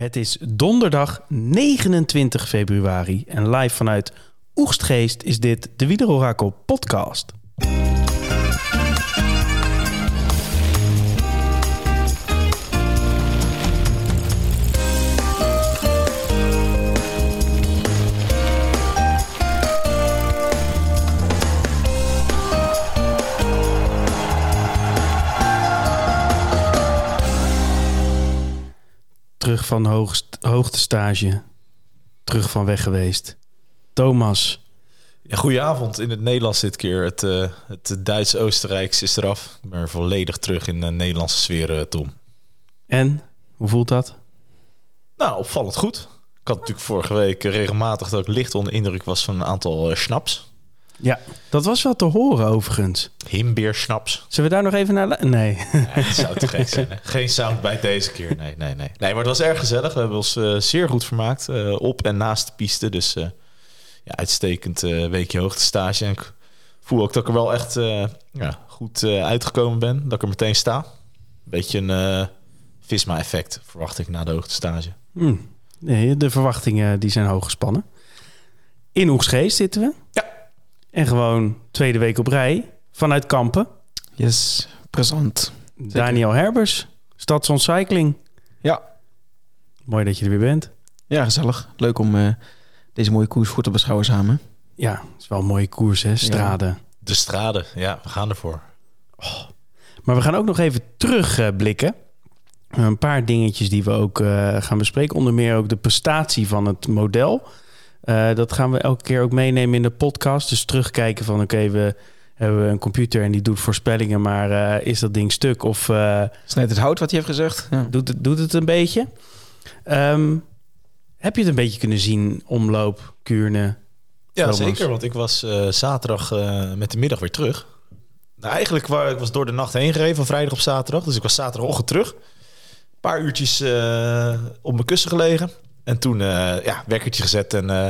Het is donderdag 29 februari en live vanuit Oegstgeest is dit de Wiederorakel podcast. Terug van hoogst, hoogtestage. Terug van weg geweest. Thomas. Ja, goedenavond in het Nederlands dit keer. Het, uh, het Duits-Oostenrijks is eraf. Ik ben volledig terug in de Nederlandse sfeer, uh, Tom. En? Hoe voelt dat? Nou, opvallend goed. Ik had natuurlijk vorige week regelmatig dat ik licht onder indruk was van een aantal uh, schnaps. Ja, dat was wel te horen overigens. Himbeersnaps. Zullen we daar nog even naar... Nee. nee zou te gek zijn. Hè? Geen sound bij deze keer. Nee, nee, nee. Nee, maar het was erg gezellig. We hebben ons uh, zeer goed vermaakt. Uh, op en naast de piste. Dus uh, ja, uitstekend weekje hoogtestage. En ik voel ook dat ik er wel echt ja, goed uitgekomen ben. Dat ik er meteen sta. Beetje een Visma-effect verwacht ik na de hoogtestage. Hmm. Nee, de verwachtingen die zijn hoog gespannen. In Oegsgeest zitten we. Ja. En gewoon tweede week op rij vanuit Kampen. Yes, present. Daniel Herbers, Stadsoncycling. Ja. Mooi dat je er weer bent. Ja, gezellig. Leuk om uh, deze mooie koers voor te beschouwen samen. Ja, het is wel een mooie koers hè, Strade. Ja. De Strade, ja, we gaan ervoor. Oh. Maar we gaan ook nog even terugblikken. Uh, een paar dingetjes die we ook uh, gaan bespreken. Onder meer ook de prestatie van het model. Uh, dat gaan we elke keer ook meenemen in de podcast. Dus terugkijken van oké, we hebben een computer en die doet voorspellingen, maar uh, is dat ding stuk of uh, snijdt het hout wat je heeft gezegd? Ja. Doet, het, doet het een beetje? Um, heb je het een beetje kunnen zien, omloop, Kuurne? Ja, Thomas? zeker, want ik was zaterdag met de middag weer terug. Nou, eigenlijk waar ik was door de nacht heen gereden van vrijdag op zaterdag, dus ik was zaterdagochtend terug. Een paar uurtjes op mijn kussen gelegen. En toen uh, ja, wekkertje gezet en uh,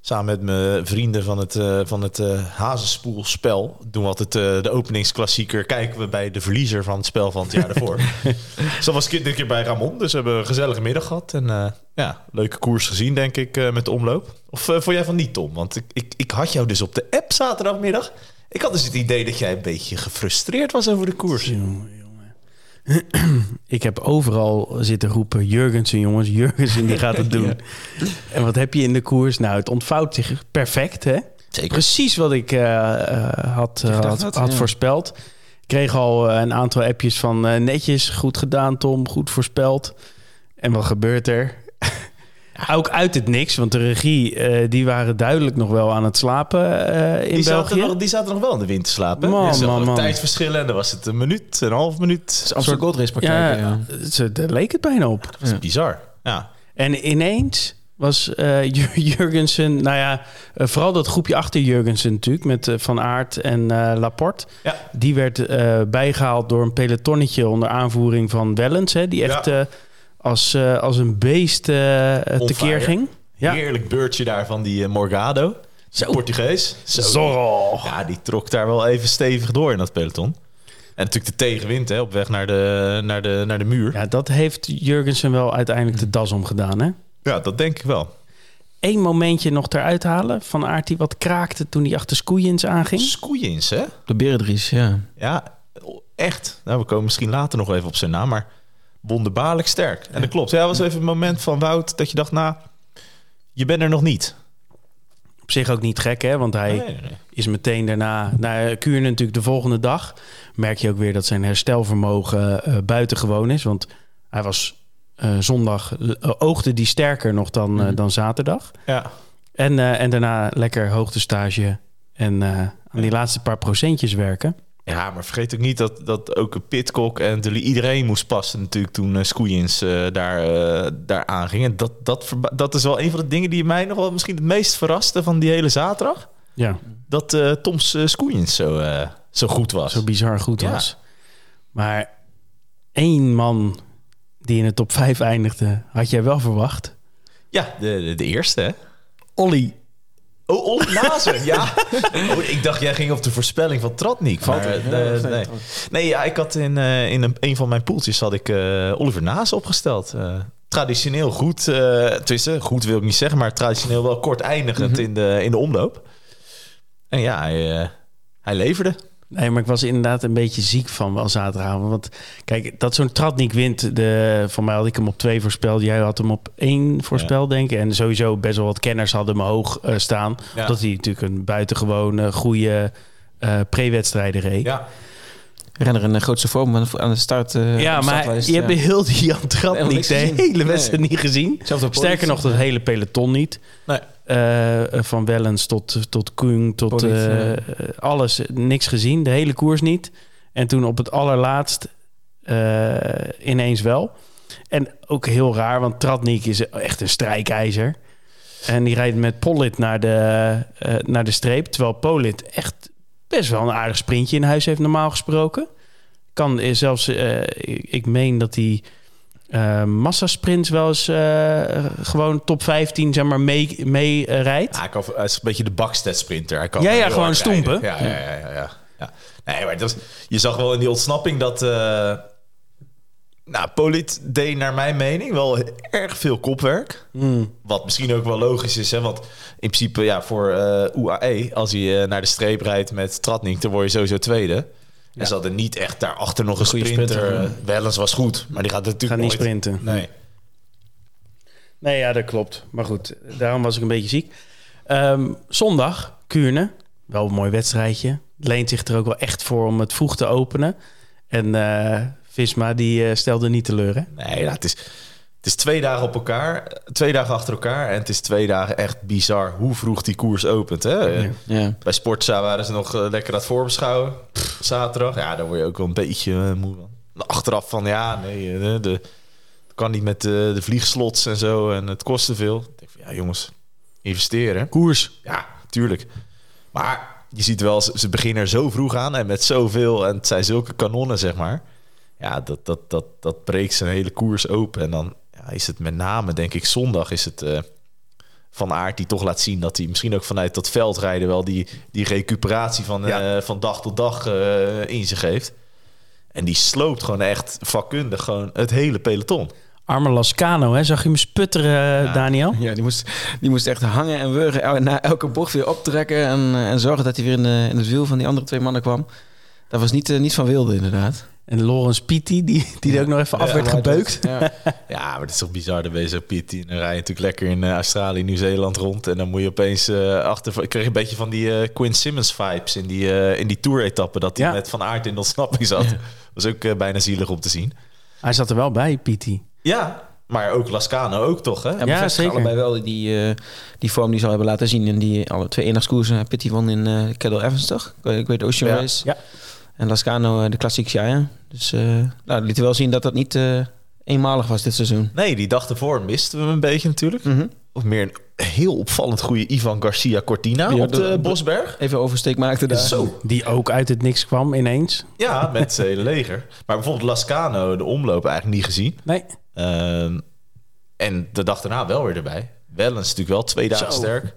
samen met mijn vrienden van het, uh, van het hazenspoelspel doen we altijd de openingsklassieker. Kijken we bij de verliezer van het spel van het jaar daarvoor. dus dat was dit keer bij Ramon. Dus we hebben een gezellige middag gehad. En ja, leuke koers gezien denk ik met de omloop. Of vond jij van niet Tom? Want ik, ik, ik had jou dus op de app zaterdagmiddag. Ik had dus het idee dat jij een beetje gefrustreerd was over de koers. Jongen, ik heb overal zitten roepen: Jurgensen, jongens, Jurgensen die gaat het doen. ja. En wat heb je in de koers? Nou, het ontvouwt zich perfect, hè? Zeker. Precies wat ik uh, had, uh, had, had, had ja. voorspeld. Ik kreeg al een aantal appjes van uh, netjes, goed gedaan, Tom, goed voorspeld. En wat gebeurt er? Ook uit het niks, want de regie, uh, die waren duidelijk nog wel aan het slapen uh, in die België. Zaten nog, die zaten nog wel in de wind te slapen. Man, ja, man, man. Tijdsverschillen en dan was het een minuut, een half minuut. Het is Gold Race ja, daar leek het bijna op. Dat was ja. bizar, ja. En ineens was uh, Jurgensen, nou ja, uh, vooral dat groepje achter Jurgensen natuurlijk, met uh, Van Aert en Laporte. Ja. Die werd bijgehaald door een pelotonnetje onder aanvoering van Wellens, hè, die echt... Ja als, uh, als een beest uh, tekeer ging. Ja. Heerlijk beurtje daar van die uh, Morgado. Zo. Portugees. Zo. Zorro. Ja, die trok daar wel even stevig door in dat peloton. En natuurlijk de tegenwind hè, op weg naar de, naar, de, naar de muur. Ja, dat heeft Jurgensen wel uiteindelijk de das omgedaan, hè? Ja, dat denk ik wel. Eén momentje nog eruit halen van Aert die wat kraakte toen hij achter Skoeiens aanging. Skoeiens, hè? De Beredries, ja. Ja, echt. Nou, we komen misschien later nog even op zijn naam, maar wonderbaarlijk sterk. En dat klopt. Ja, was even een moment van Wout dat je dacht, nou, je bent er nog niet. Op zich ook niet gek, hè? Want hij nee, nee, nee. is meteen daarna naar Kuurne natuurlijk de volgende dag. Merk je ook weer dat zijn herstelvermogen uh, buitengewoon is. Want hij was uh, zondag, uh, oogde die sterker nog dan, mm. dan zaterdag. Ja. En, en daarna lekker hoogtestage en aan die laatste paar procentjes werken. Ja, maar vergeet ook niet dat, dat ook Pitcock en iedereen moest passen natuurlijk toen uh, uh, daar, uh, daar aanging. En dat, dat, dat is wel een van de dingen die mij nog wel misschien het meest verraste van die hele zaterdag. Ja. Dat uh, Toms uh, Skoeiens zo, zo goed was. Zo bizar goed ja. was. Maar één man die in de top 5 eindigde, had jij wel verwacht? Ja, de, de, de eerste hè? Olly Oh, Olly Nazen, ja. Oh, ik dacht, jij ging op de voorspelling van Tratnik. Valt uh, nee. nee, ja, ik had in, uh, in een, een van mijn poeltjes had ik uh, Oliver Naas opgesteld. traditioneel goed, eh tussen goed wil ik niet zeggen, maar traditioneel wel kort eindigend Mhm. in, de, in de omloop. En ja, hij, eh, hij leverde. Nee, maar ik was inderdaad een beetje ziek van wel zaterdagavond. Want kijk, dat zo'n Tratnik wint. De, voor mij had ik hem op twee voorspeld. Jij had hem op één voorspeld, denk ik. En sowieso best wel wat kenners hadden hem hoog eh, staan. Ja. Omdat hij natuurlijk een buitengewoon eh, goede eh pre-wedstrijden reed. Ja, Renner in de grootste vorm aan de- start. eh, Ja, de maar je hebt heel die Jan niks de hele wedstrijd niet gezien. Sterker nog, het hele peloton niet. Nee. Eh, van Wellens tot, tot Koen, tot eh, alles. Niks gezien, de hele koers niet. En toen op het allerlaatst eh, ineens wel. En ook heel raar, want Tratnik is echt een strijkijzer. En die rijdt met Pollitt naar de, eh, naar de streep. Terwijl Pollitt echt best wel een aardig sprintje in huis heeft normaal gesproken. Kan eh, zelfs, eh, ik, ik meen dat hij eh massasprints wel eens eh, gewoon top 15 zeg maar mee, mee eh, rijdt. Ja, hij, kan, hij is een beetje de bakstad sprinter. Hij kan Ja, ja, gewoon stompen. Ja, ja, ja. ja, ja. Nee, maar dat, je zag wel in die ontsnapping dat... nou, Polit deed naar mijn mening wel erg veel kopwerk. Hmm. Wat misschien ook wel logisch is, hè? want in principe ja, voor UAE... als hij naar de streep rijdt met Tratnik, dan word je sowieso tweede. En ze hadden niet echt daarachter nog een sprinter. sprinter, Wellens was goed, maar die gaat natuurlijk Gaat niet nooit- sprinten. Nee. Nee, ja, dat klopt. Maar goed, daarom was ik een beetje ziek. Ehm, zondag, Kuurne. Wel een mooi wedstrijdje. Leent zich er ook wel echt voor om het vroeg te openen. En eh, Visma, die eh, stelde niet teleur, hè? Nee, het, is, het is twee dagen op elkaar. Twee dagen achter elkaar. En het is twee dagen echt bizar hoe vroeg die koers opent. Hè? Ja. Ja. Bij Sportza waren ze nog eh, lekker aan het voorbeschouwen. Pff, zaterdag. Ja, daar word je ook wel een beetje eh, moe van. Achteraf van, ja, nee, eh, de, de, kan niet met de, de vliegslots en zo. En het kost te veel. Ik denk van, ja jongens, investeren. Koers. Ja, tuurlijk. Maar je ziet wel, ze, ze beginnen er zo vroeg aan en met zoveel. En het zijn zulke kanonnen, zeg maar. Ja, dat, dat, dat, dat breekt zijn hele koers open. En dan is het met name, denk ik, zondag is het eh, Van Aert die toch laat zien dat hij misschien ook vanuit dat veldrijden wel die, die recuperatie van, Ja. eh, van dag tot dag eh, in zich heeft. En die sloopt gewoon echt vakkundig gewoon het hele peloton. Arme Lascano, hè? Zag je hem sputteren, Daniel? Ja, die moest, die moest echt hangen en wurgen. El- Na elke bocht weer optrekken en, en zorgen dat hij weer in, de, in het wiel van die andere twee mannen kwam. Dat was niet, niet van wilde, inderdaad. En Lawrence Pitti, die, die er ook nog even af Ja, werd gebeukt. Ja. Ja, maar het is toch bizar. Zo Piet. En dan rij je natuurlijk lekker in eh, Australië, Nieuw-Zeeland rond. En dan moet je opeens eh, achter... Ik kreeg een beetje van die eh, Quinn Simmons vibes in die, eh, in die tour-etappe. Dat hij Ja. met Van Aert in de ontsnapping zat. was ook bijna zielig om te zien. Hij zat er wel bij, Pitti. Ja, maar ook Lascano ook toch, hè? Ja, Ja, zeker. allebei wel die, eh, die vorm die ze al hebben laten zien in die alle twee eendagskoersen. Pitty won in eh Kettle Evans, toch? Ik weet Ocean Ja. Race. Ja. En Lascano eh, de Classic Shire. Dus eh nou, dat liet wel zien dat dat niet eh, eenmalig was dit seizoen. Nee, die dag ervoor misten we hem een beetje natuurlijk. Of meer een heel opvallend goede Ivan Garcia Cortina Ja, op de Bosberg. Even oversteek maakte daar. Zo. Die ook uit het niks kwam ineens. Ja, met zijn hele leger. Maar bijvoorbeeld Lascano, de omloop eigenlijk niet gezien. Nee. Ehm, en de dag daarna wel weer erbij. Wellens natuurlijk wel twee dagen Zo. sterk.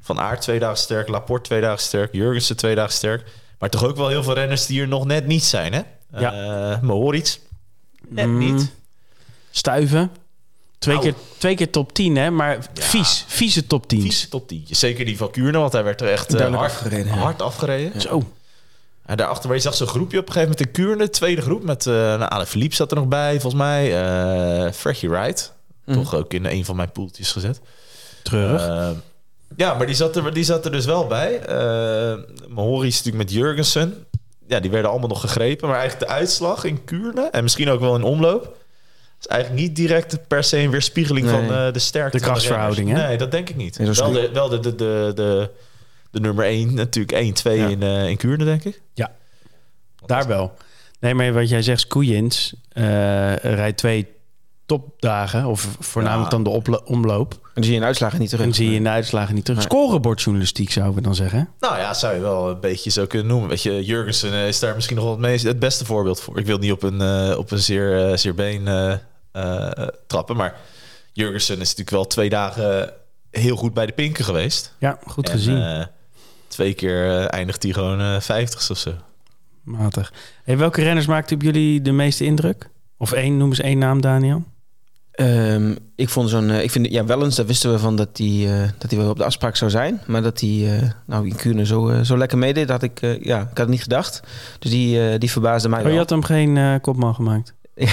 Van Aert twee dagen sterk. Laporte twee dagen sterk. Jurgensen twee dagen sterk. Maar toch ook wel heel veel renners die er nog net niet zijn, hè? Ja. Eh, Mohoric. Net Mm. niet. Stuiven. Twee, Nou. keer, twee keer top 10, hè? Maar vies. Vieze top 10. Vies top 10. Zeker die van Kuurne, want hij werd er echt eh, hard, afgereden, ja. hard afgereden. Zo. En daarachter, je zag zo'n groepje op een gegeven moment in Kuurne. Tweede groep met... eh nou, Ale Philippe zat er nog bij, volgens mij. eh Freddie Wright. Mhm. Toch ook in een van mijn poeltjes gezet. Treurig. Eh, ja, maar die zat, er, die zat er dus wel bij. Uh, Mahori is natuurlijk met Jurgensen. Ja, die werden allemaal nog gegrepen. Maar eigenlijk de uitslag in Kuurne... en misschien ook wel in omloop... is eigenlijk niet direct per se een weerspiegeling Nee. van eh, de sterkte De krachtsverhouding, hè? Nee, dat denk ik niet. Nee, wel, de, wel de, de, de, de, de nummer 1, natuurlijk 1, 2 Ja. in, eh in Kuurne, denk ik. Ja. Daar wel. Nee, maar wat jij zegt, Koeiens eh rijdt twee topdagen. Of voornamelijk Ja. dan de omloop. En dan zie je in uitslagen niet terug. En zie je in de uitslagen niet terug. Nee. Scorebordjournalistiek zouden we dan zeggen. Nou ja, zou je wel een beetje zo kunnen noemen. Weet je, Jurgensen eh, is daar misschien nog wel het, meest, het beste voorbeeld voor. Ik wil niet op een, eh, op een zeer, eh, zeer been eh, eh, trappen. Maar Jurgensen is natuurlijk wel twee dagen heel goed bij de pinken geweest. Ja, goed En, gezien. twee keer eh, eindigt hij gewoon eh 50 of zo. Matig. Hey, welke renners maakten op jullie de meeste indruk? Of één, noem eens één naam, Daniel. Ehm, ik vond zo'n, eh, ik vind, ja, wel eens, daar wisten we van dat hij eh, dat hij wel op de afspraak zou zijn. Maar dat hij, eh, nou, in Kuurne zo, zo lekker meedeed, had ik, ja, ik had het niet gedacht. Dus die, die verbaasde mij Oh, je had hem geen kopman gemaakt?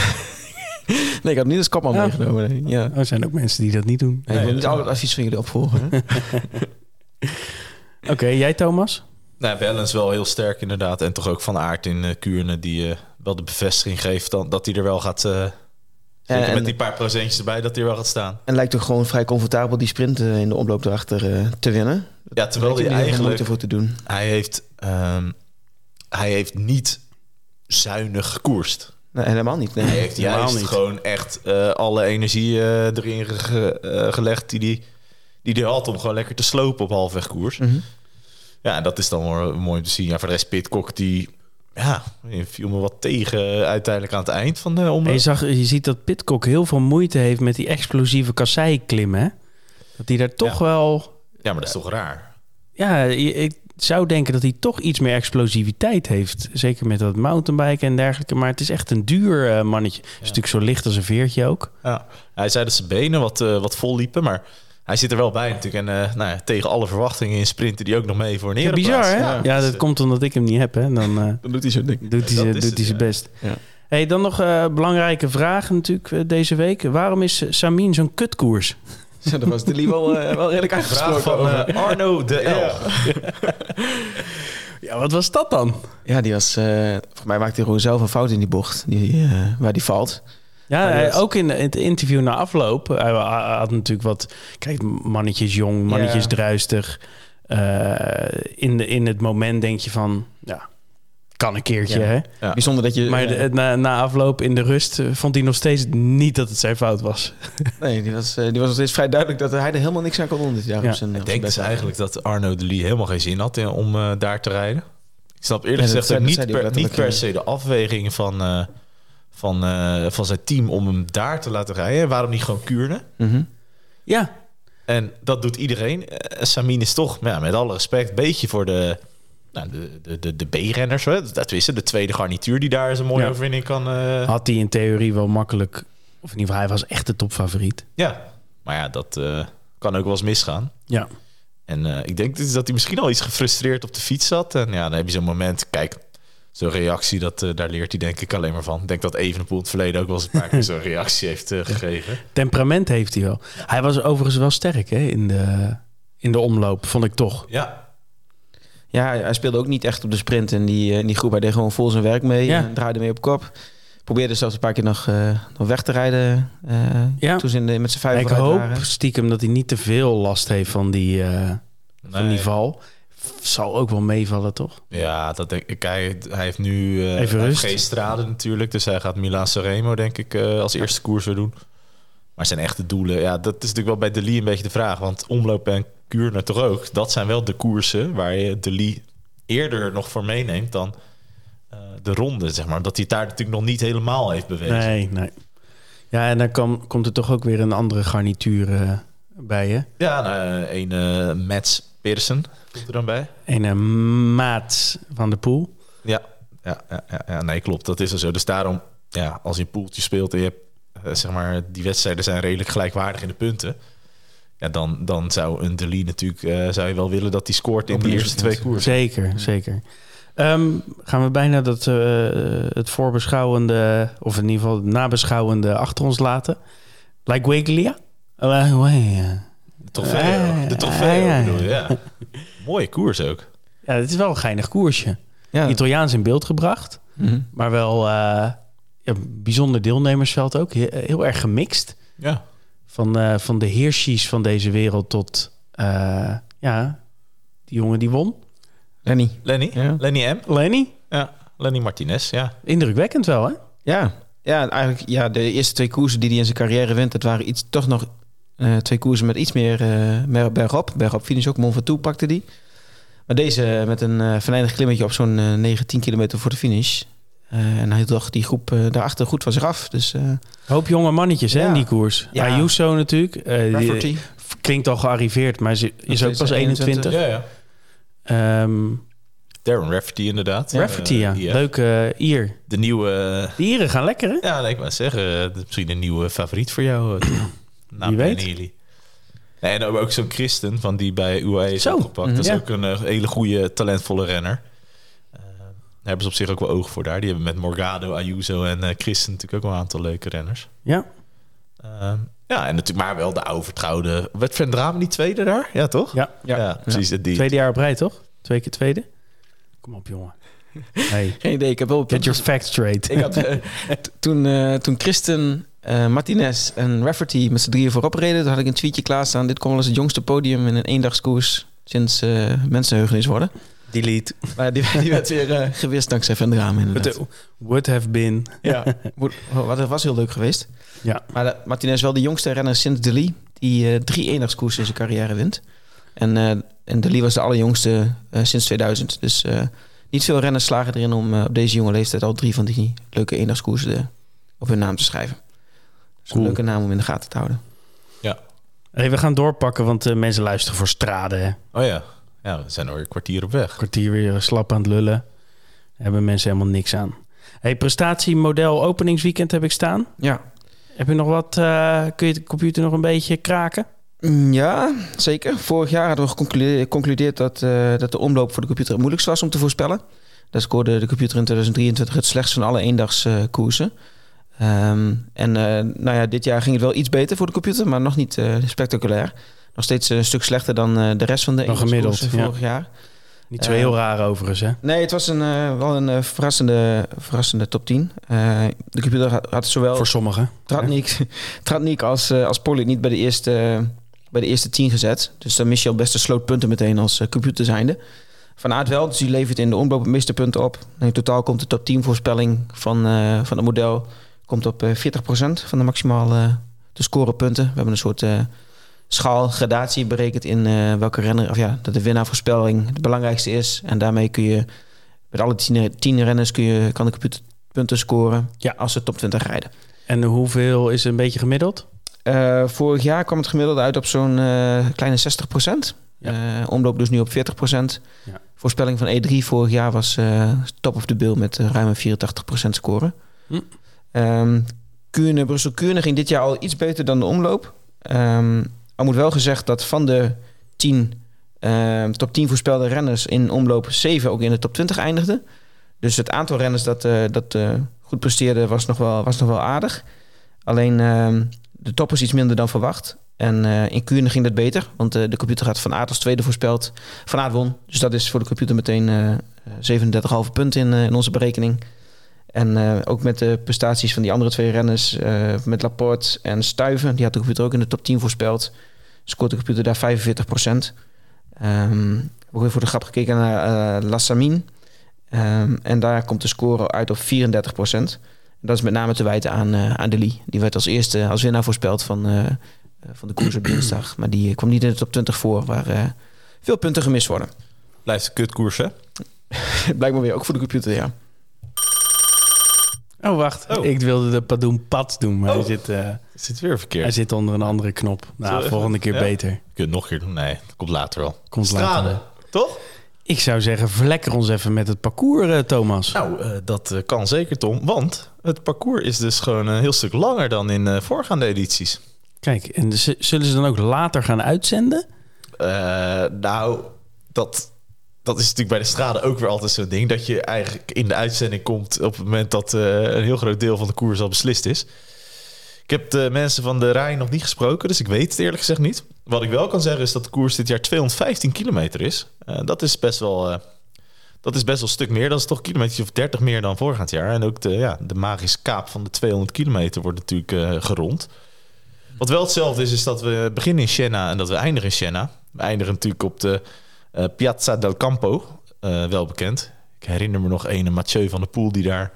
Nee, ik had niet als kopman Ja. meegenomen. nee. Ja. Oh, er zijn ook mensen die dat niet doen. Nee, ik wil Nee, niet dat- al het advies van jullie opvolgen. Oké, jij Thomas? Nou, Balance wel heel sterk inderdaad. En toch ook van aard in eh Kuurne die wel de bevestiging geeft dan, dat hij er wel gaat... zeker en- met die paar procentjes erbij dat hij er wel gaat staan. En lijkt toch gewoon vrij comfortabel die sprint eh, in de omloop erachter eh, te winnen. Ja, terwijl hij eigenlijk... moeite voor te doen. Hij heeft, ehm, hij heeft niet zuinig gekoerst. Nee, helemaal niet. Nee. Hij heeft Helemaal juist niet. gewoon echt eh, alle energie erin ge- gelegd die hij die die had om gewoon lekker te slopen op halfweg koers. Mhm. Ja, dat is dan wel mooi om te zien. Ja, voor de rest Pitcock die ja, viel me wat tegen eh, uiteindelijk aan het eind van de omloop. je, zag, je ziet dat Pitcock heel veel moeite heeft met die explosieve kasseiklimmen. hè? Dat hij daar toch Ja. wel... Ja, maar dat is toch raar. Ja, ik zou denken dat hij toch iets meer explosiviteit heeft. Zeker met dat mountainbiken en dergelijke. Maar het is echt een duur eh, mannetje. Is natuurlijk zo licht als een veertje ook. Ja. Hij zei dat zijn benen wat, eh, wat vol liepen, maar hij zit er wel bij natuurlijk. En eh, nou ja, tegen alle verwachtingen in sprinten die ook nog mee voor een Ja, bizar, hè? Ja, Ja, dus, dat komt omdat ik hem niet heb, hè. Dan eh, Dan doet hij zo'n ding. doet hij dat zijn- is doet hij zijn ja. best. Ja. Hey, dan nog een belangrijke vraag natuurlijk deze week. Waarom is Samin zo'n kutkoers? Zo, daar was de Lee wel, wel redelijk uitgesproken Vraag van over. Arno de L. Ja, wat was dat dan? Ja, die was... eh volgens mij maakte hij gewoon zelf een fout in die bocht. Die, waar die valt. Ja, hij- ook in het interview na afloop. Hij hij had natuurlijk wat... Kijk, mannetjes jong, mannetjes Ja. druistig. Eh, in, de, in het moment denk je van... Ja, kan een keertje, Ja. hè? Ja. Bijzonder dat je... Maar de- na, na afloop in de rust eh, vond hij nog steeds niet dat het zijn fout was. nee, die was, eh, die was nog steeds vrij duidelijk dat hij er helemaal niks aan kon doen dit jaar. Ja. op zijn, Ik denk dus eigenlijk dat Arno de Lee helemaal geen zin had in- om daar te rijden. Ik snap eerlijk gezegd niet, per, niet per se de afweging van, eh, van, eh, van zijn team om hem daar te laten rijden. Waarom niet gewoon Kuurne? Mhm. Ja, En dat doet iedereen. Eh, Samin is toch, ja, met alle respect, een beetje voor de, nou, de, de, de, de B-renners. Dat is de tweede garnituur die daar een mooie Ja. overwinning kan... eh, had hij in theorie wel makkelijk... Of in ieder geval, hij was echt de topfavoriet. Ja, maar ja, dat kan ook wel eens misgaan. Ja. En ik denk dus dat hij misschien al iets gefrustreerd op de fiets zat. En ja, dan heb je zo'n moment. Kijk, zo'n reactie, dat, eh, daar leert hij denk ik alleen maar van. Ik denk dat Evenepoel in het verleden ook wel eens een paar keer zo'n reactie heeft eh, gegeven. Temperament heeft hij wel. Hij was overigens wel sterk hè, in, de, in de omloop, vond ik toch. Ja, Ja, hij speelde ook niet echt op de sprint in die, eh, in die groep. Hij deed gewoon vol zijn werk mee. Ja. en draaide mee op kop. Probeerde zelfs een paar keer nog, eh, nog weg te rijden. eh, Ja. Toen ze in de, met z'n vijf ik hoop stiekem dat hij niet te veel last heeft van die, eh, van die val. Zal ook wel meevallen, toch? ja dat denk ik. Hij, hij heeft nu Even rust. geen strade natuurlijk. Dus hij gaat Milaan Sanremo denk ik eh, als eerste koers weer doen. Maar zijn echte doelen, ja, dat is natuurlijk wel bij De Lee een beetje de vraag. Want omloop en Kuurne toch ook. Dat zijn wel de koersen waar je De Lee eerder nog voor meeneemt dan eh, de ronde, zeg maar. Dat hij het daar natuurlijk nog niet helemaal heeft bewezen. Nee, nee. Ja, en dan kom, komt er toch ook weer een andere garnituur bij je. Ja, nou, een eh Mats Pearson komt er dan bij. Een maat van de pool. Ja, ja, ja, ja, ja, nee, klopt. Dat is er zo. Dus daarom, ja, als je een poeltje speelt en je hebt, eh, zeg maar, die wedstrijden zijn redelijk gelijkwaardig in de punten. Ja, dan, dan zou een Delis natuurlijk, eh, zou je wel willen dat hij scoort in de eerste twee koersen. Zeker, zeker. Ehm, gaan we bijna dat, eh, het voorbeschouwende, of in ieder geval het nabeschouwende achter ons laten. Like Wiglia? Uh, Ah, de trofeo ah, ja. Mooie koers ook. Ja, het is wel een geinig koersje. Ja. Italiaans in beeld gebracht, Mhm. maar wel eh, ja, bijzonder deelnemersveld ook. He- heel erg gemixt. Ja. Van, eh, van de heerschies van deze wereld tot eh, ja, die jongen die won. Lenny. Lenny, Ja. Lenny M. Lenny. Ja, Lenny Martinez, ja. Indrukwekkend wel, hè? Ja. Ja, eigenlijk ja, de eerste twee koersen die hij in zijn carrière wint, dat waren iets, toch nog eh, twee koersen met iets meer, eh meer bergop. Bergop finish ook, Mont Ventoux pakte die. Maar deze met een uh, venijnig klimmetje op zo'n eh 9, 10 kilometer voor de finish. Eh, en hij dacht die groep eh, daarachter goed van zich af. Dus eh Hoop jonge mannetjes hè, in die koers. Ja. Ayuso natuurlijk. eh, die Rafferty. klinkt al gearriveerd, maar ze is ook pas 21. Ja, ja. Ehm, Darren Rafferty inderdaad. Rafferty, ja. Eh, Leuke uh, Ier. De nieuwe... De Ieren gaan lekker, hè? Ja, nee, ik wou zeggen, misschien een nieuwe favoriet voor jou. Wie weet. Jullie. Nee, en ook zo'n Christen van die bij UAE is Zo. opgepakt. Dat is Ja. ook een eh, hele goede, talentvolle renner. Eh, daar hebben ze op zich ook wel oog voor daar. Die hebben met Morgado, Ayuso en eh Christen natuurlijk ook wel een aantal leuke renners. Ja. Eh, ja, en natuurlijk maar wel de oude vertrouwde. Werd Van Dramen niet tweede daar? Ja, toch? Ja. Ja, precies. Die. Tweede jaar op rij, toch? Twee keer tweede? Kom op, jongen. Hey, Geen idee, ik heb wel... get your facts straight. Ik had, toen, eh, toen Christen, eh, Martinez en Rafferty met z'n drieën voorop reden... toen had ik een tweetje klaarstaan. Dit kon wel eens het jongste podium in een eendagskoers... sinds eh mensenheugenis worden. Delete. Maar die, die werd weer eh, gewist dankzij Van Raam inderdaad. Would, would have been. Ja, Moet- wat was heel leuk geweest. Ja. Maar de, Martinez is wel de jongste renner sinds Deli... die drie eendagskoersen in zijn carrière wint. En, en Deli was de allerjongste sinds 2000. Dus niet veel renners slagen erin om op deze jonge leeftijd... al drie van die leuke eendagskoersen op hun naam te schrijven. Cool. een leuke naam om in de gaten te houden. Hey, we gaan doorpakken, want eh, mensen luisteren voor straden. Hè. Oh ja. Ja, we zijn alweer een kwartier op weg. Kwartier weer slap aan het lullen. Daar hebben mensen helemaal niks aan. Hey, prestatiemodel openingsweekend heb ik staan. Ja. Heb je nog wat? eh, kun je de computer nog een beetje kraken? Mm, Ja, zeker. Vorig jaar hadden we geconcludeerd dat, eh, dat de omloop voor de computer het moeilijkst was om te voorspellen. Daar scoorde de computer in 2023 het slechtst van alle eendagskoersen. Ehm en eh, nou ja, dit jaar ging het wel iets beter voor de computer, maar nog niet eh, spectaculair. Nog steeds een stuk slechter dan eh, de rest van de Nog gemiddeld, ja. vorig jaar. Niet zo Eh, heel raar overigens, hè? Nee, het was een, eh, wel een eh, verrassende, verrassende top 10. Eh, de computer had, had zowel... Voor sommigen. Tratnik, Tratnik als, eh als Polit niet bij de, eerste, bij de eerste tien gezet. Dus dan mis je al best een slootpunten meteen als eh, computer zijnde. Van Aert wel, dus die levert in de omloop het meeste punten op. En in totaal komt de top 10 voorspelling van, eh, van het model komt op eh 40% van de maximaal eh te scoren punten. We hebben een soort eh schaalgradatie berekend in eh, welke renner, of ja, dat de winnaarvoorspelling het belangrijkste is. En daarmee kun je met alle tien, tien renners kun je, kan de computer punten scoren Ja. als ze top 20 rijden. En hoeveel is een beetje gemiddeld? Eh, vorig jaar kwam het gemiddelde uit op zo'n eh, kleine 60 Ja. Eh, omloop dus nu op 40 Ja. Voorspelling van E3 vorig jaar was eh, top of the bill met eh, ruim een 84% scoren. Hm. Ehm, Kuurne, Brussel-Kuurne ging dit jaar al iets beter dan de omloop. Ehm er moet wel gezegd dat van de 10 ehm, top 10 voorspelde renners in omloop 7 ook in de top 20 eindigden. Dus het aantal renners dat, eh, dat eh, goed presteerde was nog wel, was nog wel aardig. Alleen de top is iets minder dan verwacht. En eh, in Kuurne ging dat beter, want de computer had Van Aert als tweede voorspeld. Van Aert won, dus dat is voor de computer meteen eh 37,5 punten in, in onze berekening. En eh, ook met de prestaties van die andere twee renners, eh, met Laporte en Stuiven, die had de computer ook in de top 10 voorspeld. Scoort de computer daar 45 procent. Ehm, we hebben voor de grap gekeken naar uh, Lassamine. Ehm, en daar komt de score uit op 34 procent. Dat is met name te wijten aan, aan Deli. Die werd als eerste als winnaar voorspeld van, van de koers op dinsdag. Maar die kwam niet in de top 20 voor, waar veel punten gemist worden. Blijft een kutkoers, hè? Blijkbaar weer ook voor de computer, ja. Oh, wacht. Oh. Ik wilde de Padoen Pad doen, maar Oh. hij, zit, uh, Zit weer verkeerd. hij zit onder een andere knop. Nou, Zo, volgende keer ja? beter. Je kunt het nog een keer doen. Nee, dat komt later wel. Komt later. toch? Ik zou zeggen, verlekker ons even met het parcours, uh, Thomas. Nou, uh, dat kan zeker, Tom. Want het parcours is dus gewoon een heel stuk langer dan in voorgaande edities. Kijk, en zullen ze dan ook later gaan uitzenden? Nou, dat, dat is natuurlijk bij de strade ook weer altijd zo'n ding. Dat je eigenlijk in de uitzending komt op het moment dat uh, een heel groot deel van de koers al beslist is. Ik heb de mensen van de Rijn nog niet gesproken, dus ik weet het eerlijk gezegd niet. Wat ik wel kan zeggen is dat de koers dit jaar 215 kilometer is. Uh, dat is best wel... Uh, dat is best wel een stuk meer. Dat is toch kilometers of 30 meer dan voorgaand jaar. En ook de, ja, de magische kaap van de 200 kilometer wordt natuurlijk gerond. Wat wel hetzelfde is, is dat we beginnen in Siena en dat we eindigen in Siena. We eindigen natuurlijk op de uh, Piazza del Campo, uh, wel bekend. Ik herinner me nog een Mathieu van der Poel die daar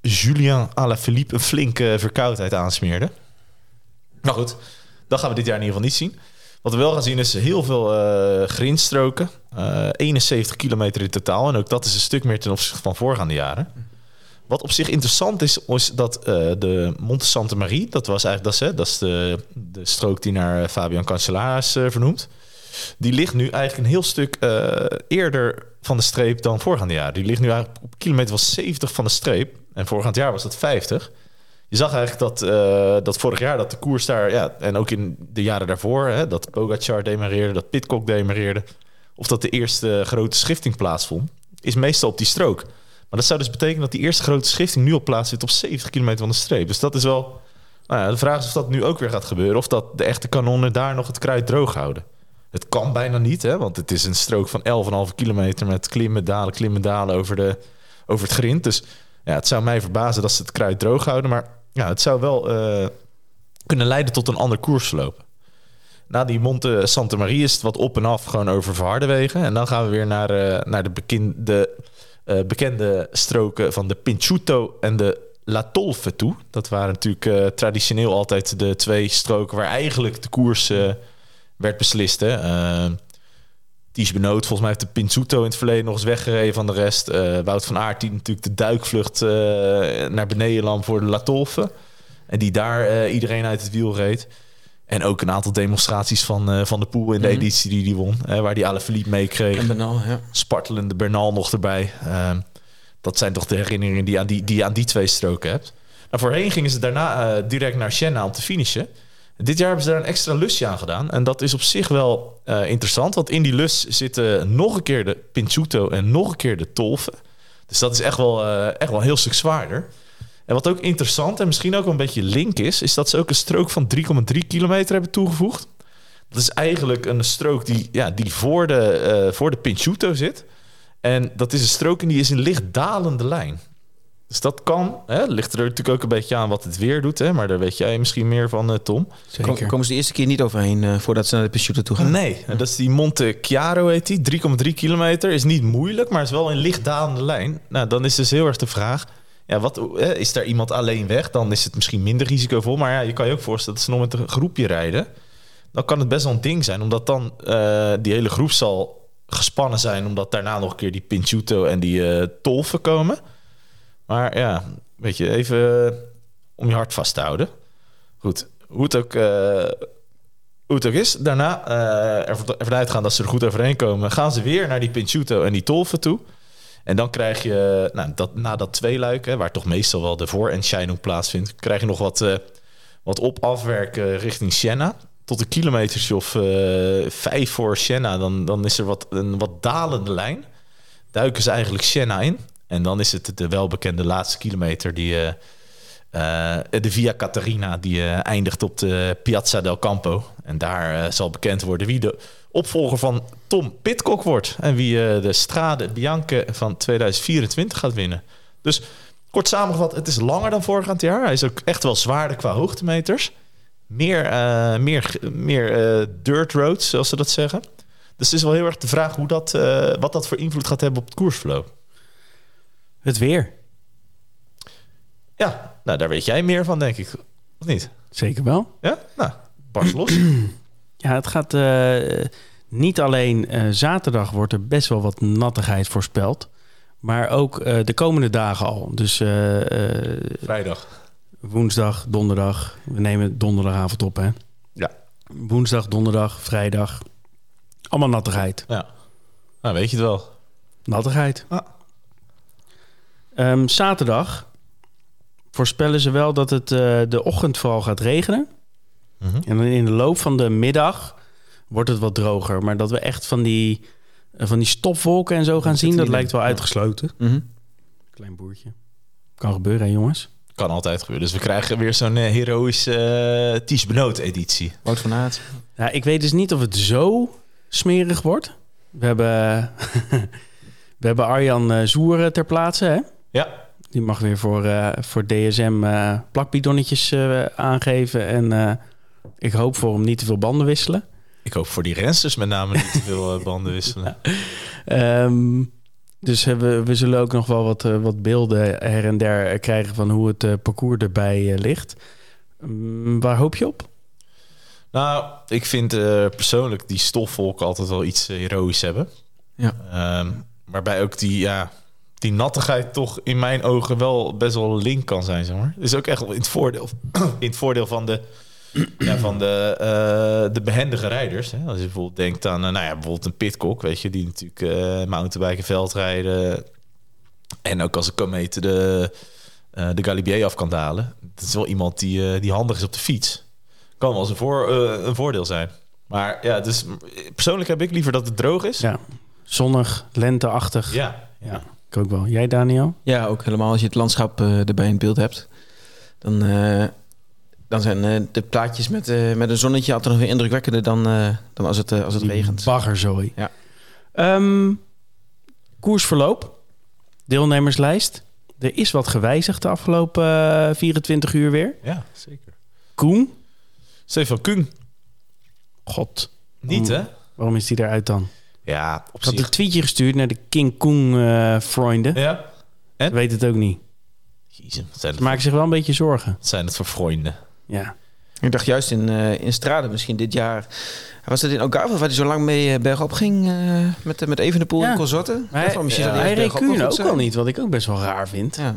Julien Alaphilippe een flinke verkoudheid aansmeerde. Nou goed, dat gaan we dit jaar in ieder geval niet zien. Wat we wel gaan zien is heel veel uh, grindstroken. Uh, 71 kilometer in totaal. En ook dat is een stuk meer ten opzichte van voorgaande jaren. Wat op zich interessant is, is dat de Monte Santa Marie, dat was eigenlijk dat hè, dat is de, de strook die naar Fabian Cancellara is uh, vernoemd. Die ligt nu eigenlijk een heel stuk eh, eerder van de streep dan voorgaande jaar. Die ligt nu eigenlijk op kilometer was 70 van de streep. En voorgaand jaar was dat 50. Je zag eigenlijk dat, eh, dat vorig jaar dat de koers daar... Ja, en ook in de jaren daarvoor... Hè, dat Pogacar demareerde, dat Pitcock demareerde... of dat de eerste grote schifting plaatsvond... is meestal op die strook. Maar dat zou dus betekenen dat die eerste grote schifting nu op plaats zit op 70 kilometer van de streep. Dus dat is wel. Nou ja, de vraag is of dat nu ook weer gaat gebeuren. Of dat de echte kanonnen daar nog het kruid droog houden. Het kan bijna niet, hè, want het is een strook van 11,5 kilometer met klimmen, dalen, klimmen, dalen over, de, over het grind. Dus ja, het zou mij verbazen dat ze het kruid droog houden. Maar ja, het zou wel eh, kunnen leiden tot een ander koersverloop. Na die Monte Santa Maria is het wat op en af, gewoon over verharde wegen. En dan gaan we weer naar, uh, naar de, bekende, uh, bekende stroken van de Pinchuto en de La Tolfe toe. Dat waren natuurlijk traditioneel altijd de twee stroken waar eigenlijk de koers werd beslist. Hè. Uh, Ties Benoot, volgens mij heeft de Pinchuto in het verleden nog eens weggereden van de rest. Wout van Aert die natuurlijk de duikvlucht naar beneden nam voor de La Tolfe. En die daar iedereen uit het wiel reed. En ook een aantal demonstraties van, van de Poel in de editie die die won. waar die Alaphilippe meekreeg. En Bernal, ja. Spartelende Bernal nog erbij. Ehm, dat zijn toch de herinneringen die je aan die, die, aan die twee stroken hebt. Nou, voorheen gingen ze daarna uh, direct naar Siena om te finishen. Dit jaar hebben ze daar een extra lusje aan gedaan. En dat is op zich wel uh, interessant. Want in die lus zitten nog een keer de Pinchuto en nog een keer de Tolfe. Dus dat is echt wel, uh, echt wel een heel stuk zwaarder. En wat ook interessant en misschien ook een beetje link is... is dat ze ook een strook van 3,3 kilometer hebben toegevoegd. Dat is eigenlijk een strook die, ja, die voor, de, uh, voor de Pinchuto zit... En dat is een strook en die is in licht dalende lijn. Dus dat kan. Hè, ligt er natuurlijk ook een beetje aan wat het weer doet. Hè, maar daar weet jij misschien meer van, uh, Tom. Zeker. Komen ze de eerste keer niet overheen uh, voordat ze naar de Picciuto toe gaan? Nee, en dat is die Monte Chiaro heet die. 3,3 kilometer. Is niet moeilijk, maar is wel in licht dalende lijn. Nou, dan is dus heel erg de vraag... Ja, wat, hè, is daar iemand alleen weg? Dan is het misschien minder risicovol. Maar ja, je kan je ook voorstellen dat ze nog met een groepje rijden. Dan kan het best wel een ding zijn. Omdat dan uh, die hele groep zal gespannen zijn, omdat daarna nog een keer die Pinchuto en die uh, Tolfen komen. Maar ja, weet je, even uh, om je hart vast te houden. Goed, hoe het ook, uh, hoe het ook is, daarna ervan uitgaan dat ze er goed overheen komen, gaan ze weer naar die Pinchuto en die Tolfen toe. En dan krijg je, nou, dat, na dat tweeluik, hè, waar toch meestal wel de voor- plaatsvindt, krijg je nog wat, wat op-afwerken richting Siena tot een kilometertje of uh, vijf voor Siena, dan, dan is er wat, een wat dalende lijn. Duiken ze eigenlijk Siena in. En dan is het de welbekende laatste kilometer, die, uh, uh, de Via Catarina, die eindigt op de Piazza del Campo. En daar zal bekend worden wie de opvolger van Tom Pitcock wordt. En wie de Strade Bianche van 2024 gaat winnen. Dus kort samengevat, het is langer dan voorgaand jaar. Hij is ook echt wel zwaarder qua hoogtemeters meer, meer, meer dirt roads, zoals ze dat zeggen. Dus het is wel heel erg de vraag hoe dat, wat dat voor invloed gaat hebben op het koersverloop. Het weer. Ja, nou daar weet jij meer van, denk ik. Of niet? Zeker wel. Ja? Nou, pas los. ja, het gaat niet alleen zaterdag wordt er best wel wat nattigheid voorspeld. Maar ook de komende dagen al. Dus vrijdag woensdag, donderdag. We nemen donderdagavond op, hè? Ja. Woensdag, donderdag, vrijdag. Allemaal nattigheid. Ja. Nou, weet je het wel. Nattigheid. Ah. Um, zaterdag voorspellen ze wel dat het uh, de ochtend vooral gaat regenen. Mm -hmm. En dan in de loop van de middag wordt het wat droger. Maar dat we echt van die, uh, van die stopwolken en zo gaan zien, dat lijkt wel uitgesloten. Mm -hmm. Klein boertje. Kan gebeuren, hè, jongens? Kan altijd gebeuren. Dus we krijgen weer zo'n uh, heroïsche uh, Ties Benoot editie. Wout van Aert. Ja, ik weet dus niet of het zo smerig wordt. We hebben, we hebben Arjan uh, Zoer ter plaatse, hè? Ja. Die mag weer voor, uh, voor DSM uh, plakbidonnetjes uh, aangeven. En ik hoop voor hem niet te veel banden wisselen. Ik hoop voor die rensters met name niet te veel banden wisselen. um, dus we, we zullen ook nog wel wat, wat beelden her en der krijgen van hoe het parcours erbij ligt. Um, waar hoop je op? Nou, ik vind persoonlijk die stofvolken altijd wel iets heroïs hebben. Ja. Um, waarbij ook die, ja, die nattigheid toch in mijn ogen wel best wel link kan zijn. Zeg maar. Is ook echt in het voordeel, in het voordeel van de ja, van de, eh, de behendige rijders. Hè? Als je bijvoorbeeld denkt aan, eh, nou ja, bijvoorbeeld een Pitcock, weet je, die natuurlijk eh mountainbiken, veldrijden en ook als een komeet de, eh, de Galibier af kan dalen. Dat is wel iemand die, die handig is op de fiets. Kan wel eens een, voor, een voordeel zijn. Maar ja, dus persoonlijk heb ik liever dat het droog is. Ja, zonnig, lenteachtig. Ja, Ja, ik ook wel. Jij, Daniel? Ja, ook helemaal als je het landschap eh, erbij in beeld hebt. Dan, eh, dan zijn eh, de plaatjes met, eh, met een zonnetje altijd nog weer indrukwekkender dan, eh, dan als het, als het Die regent. Baggerzooi. Ja. Ehm, koersverloop. Deelnemerslijst. Er is wat gewijzigd de afgelopen eh, 24 uur weer. ja zeker. Koen. Stefan Kung. God, Niet, hè? waarom is die eruit dan? Ja, op Ik had zich. een tweetje gestuurd naar de King Koen eh vrienden. Ja. Ik weet het ook niet. Jezus, zijn Ze het, maken zich wel een beetje zorgen. wat zijn het voor vrienden? Ja. Ik dacht juist in, eh in Strade misschien dit jaar. Was het in Algarve waar hij zo lang mee eh, bergop ging eh, met, met Evenepoel Ja. en Consorten? Maar Ja, misschien hij reed Kuhn ook al niet, wat ik ook best wel raar vind. Ja.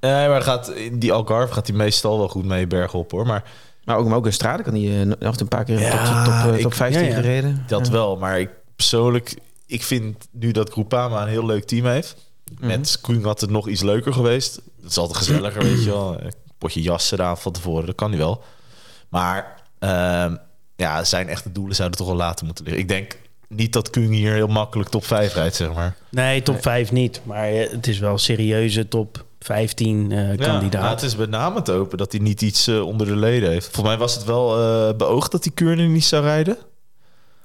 Nee, maar gaat, in die Algarve gaat hij meestal wel goed mee bergop, hoor. Maar Maar ook, maar ook in Strade kan hij nog een paar keer Ja, top, top, ik- top 15 ja, ja. gereden. dat Ja. wel. Maar ik persoonlijk, ik vind nu dat Groupama een heel leuk team heeft. Met Koen had het nog iets leuker geweest. Het is altijd gezelliger, weet je wel. Een potje jassen eraan van tevoren, dat kan nu wel. Maar ehm, ja, zijn echte doelen zouden toch wel later moeten liggen. Ik denk niet dat Koen hier heel makkelijk top 5 rijdt, zeg maar. Nee, top 5 niet. Maar eh, het is wel serieuze top 15 eh, Ja, kandidaat. het is met name het open dat hij niet iets eh, onder de leden heeft. Volgens mij was het wel beoogd dat hij Kuurne niet zou rijden.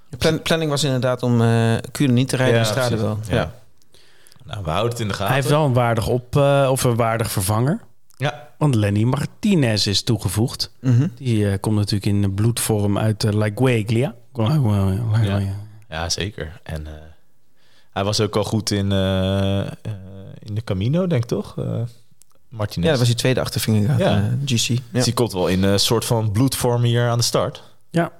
De plan- planning was inderdaad om eh Kuurne niet te rijden Ja, in Strade wel. Ja. Ja. Nou, we houden het in de gaten. Hij heeft wel een waardig op eh, of een waardig vervanger. Ja, Want Lenny Martinez is toegevoegd. Mhm. Die eh, komt natuurlijk in de bloedvorm uit uh, La Gueglia. Ja. ja, zeker. En eh, hij was ook al goed in, eh, eh, in de Camino, denk ik toch? Eh Martinez. Ja, dat was die tweede achtervinger. Ja. Ja. GC. Ja. Dus die komt wel in een soort van bloedvorm hier aan de start. Ja.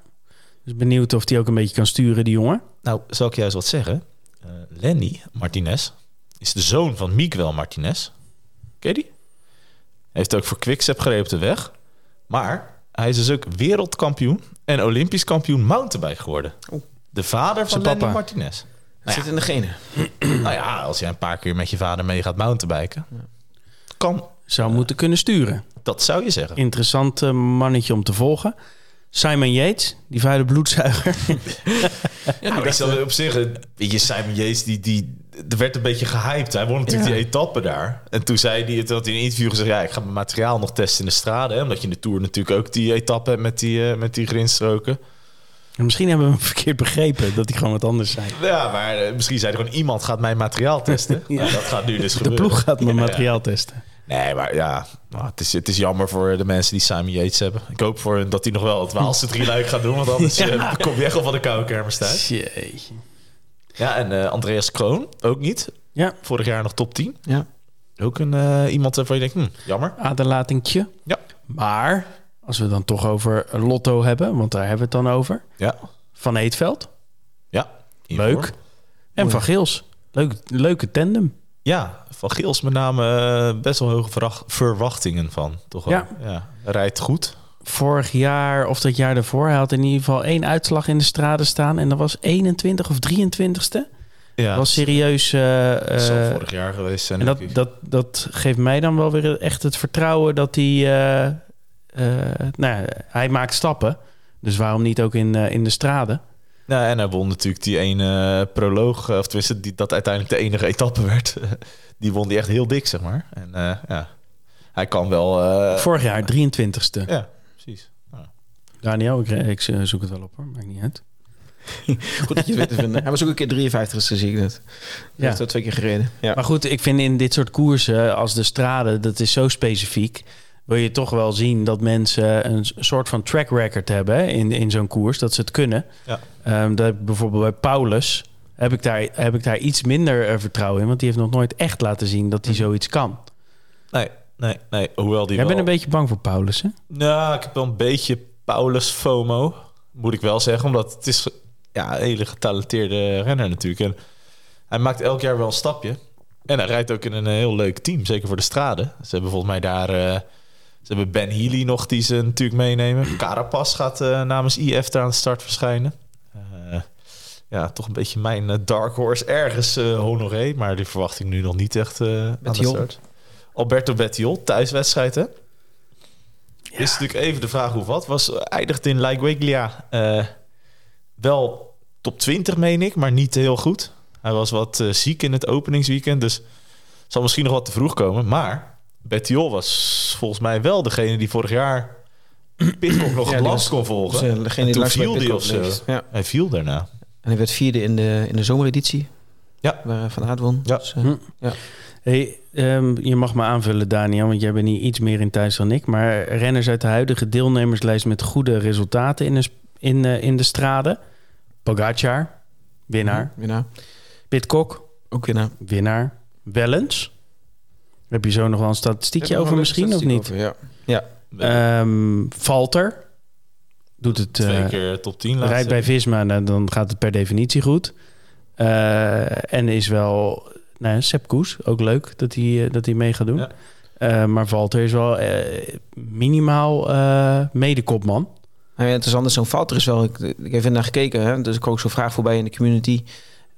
Dus benieuwd of hij ook een beetje kan sturen, die jongen. Nou, zal ik juist wat zeggen? Eh, Lenny Martinez is de zoon van Miguel Martinez. Ken je die? Heeft ook voor Quickstep gereden op de weg. Maar hij is dus ook wereldkampioen en olympisch kampioen mountainbike geworden. Oh. De vader van Lenny. Martinez. Het zit in de genen. Nou ja, als jij een paar keer met je vader mee gaat mountainbiken, kan, Zou moeten kunnen sturen. dat zou je zeggen. Interessant eh, mannetje om te volgen. Simon Yates, die vuile bloedzuiger. Ja, maar ik zal op zich, eh, weet je, Simon Yates, die, die, er werd een beetje gehyped. Hij won natuurlijk Ja. die etappe daar. En toen zei hij, het had hij in een interview gezegd, ja, ik ga mijn materiaal nog testen in de strade. Hè, omdat je in de Tour natuurlijk ook die etappe hebt met die, eh, met die grindstroken. En Misschien hebben we hem verkeerd begrepen dat hij gewoon wat anders zei. Ja, maar eh, misschien zei hij gewoon, iemand gaat mijn materiaal testen. Ja. Nou, dat gaat nu dus De gebeuren. ploeg gaat mijn Ja, ja. materiaal testen. Nee, maar ja, nou, het, is, het is jammer voor de mensen die Simon Yates hebben. Ik hoop voor hen dat hij nog wel het Waalse drieluik gaat doen. Want anders eh, kom je echt wel van de koude kermis thuis. Jeetje. Ja, en eh, Andreas Kroon ook niet. Ja, Vorig jaar nog top 10. Ja. Ook een, eh, iemand waarvan je denkt, hm, jammer. aderlatingtje. Ja. Maar, als we het dan toch over Lotto hebben, want daar hebben we het dan over. Ja. Van Eetveld, Ja. leuk. En. Van Geels, leuk, leuke tandem. Ja, van Gils met name eh, best wel hoge verwacht- verwachtingen van. Toch wel. Ja. ja. Rijdt goed. Vorig jaar of dat jaar daarvoor, hij had in ieder geval één uitslag in de straten staan. En dat was 21 of 23ste. Ja, Dat was serieus. eh, dat zal eh, vorig jaar geweest en dat, dat, dat geeft mij dan wel weer echt het vertrouwen dat hij... nou, ja, hij maakt stappen. Dus waarom niet ook in, in de straten? Nou, en hij won natuurlijk die ene proloog, eh, of tenminste die, dat uiteindelijk de enige etappe werd. die won die echt heel dik, zeg maar. En eh, ja, hij kan wel... eh, Vorig jaar 23ste. Ja, precies. Daniel, ik, ik eh, zoek het wel op hoor, maakt niet uit. Goed dat je het weet te vinden. Hij was ook een keer 53 zie ik net. Ja. Ja. Dat twee keer gereden. Ja. Maar goed, ik vind in dit soort koersen als de straden, dat is zo specifiek. Wil je toch wel zien dat mensen een soort van track record hebben hè, in, in zo'n koers, dat ze het kunnen. Ja. Ehm, dat bijvoorbeeld bij Paulus heb ik daar, heb ik daar iets minder eh, vertrouwen in, want die heeft nog nooit echt laten zien dat hij zoiets kan. Nee, nee, nee. Hoewel die Jij wel... bent een beetje bang voor Paulus, hè? Nou, ik heb wel een beetje Paulus FOMO, moet ik wel zeggen. Omdat het is ja, een hele getalenteerde renner natuurlijk. En hij maakt elk jaar wel een stapje. En hij rijdt ook in een heel leuk team, zeker voor de straden. Ze hebben volgens mij daar... eh, Ze hebben Ben Healy nog, die ze natuurlijk meenemen. Carapaz gaat eh, namens IF daar aan de start verschijnen. Eh, ja, toch een beetje mijn eh, dark horse ergens eh Honoré. Maar die verwacht ik nu nog niet echt eh aan de Bettiol. start. Alberto Bettiol, thuiswedstrijd hè? Is natuurlijk even de vraag hoe wat. Was eindigt in La eh, wel top 20, meen ik, maar niet heel goed. Hij was wat ziek in het openingsweekend, dus zal misschien nog wat te vroeg komen. Maar Bettiol was volgens mij wel degene die vorig jaar Pitcock nog Ja, die was- kon volgen. was, eh, degene en die toen viel hij Pitcock of zo. Ja. Hij viel daarna. En hij werd vierde in de, in de zomereditie. Ja. Waar eh, Van Aert won. Ja. Dus, eh, Hm. ja. Hey, ehm, je mag me aanvullen, Daniel, want jij bent hier iets meer in thuis dan ik. Maar renners uit de huidige deelnemerslijst met goede resultaten in in, in de straden. Pogacar, winnaar. Winnaar. Pitcock, Ook winnaar. winnaar. Wellens. Heb je zo nog wel een statistiekje Heb over een misschien of niet? over, Ja. Ehm Valter doet het... Twee eh, keer top 10 laatste. rijdt bij Visma, nou, dan gaat het per definitie goed. Eh, en is wel... Nou, ja, Sepp Koes, ook leuk dat hij, eh, dat hij mee gaat doen. Ja. Eh, maar Valter is wel minimaal eh medekopman. Nou ja, interessant is zo'n Valter is wel... Ik, ik heb even naar gekeken, hè, dus ik ook zo'n vraag voorbij in de community.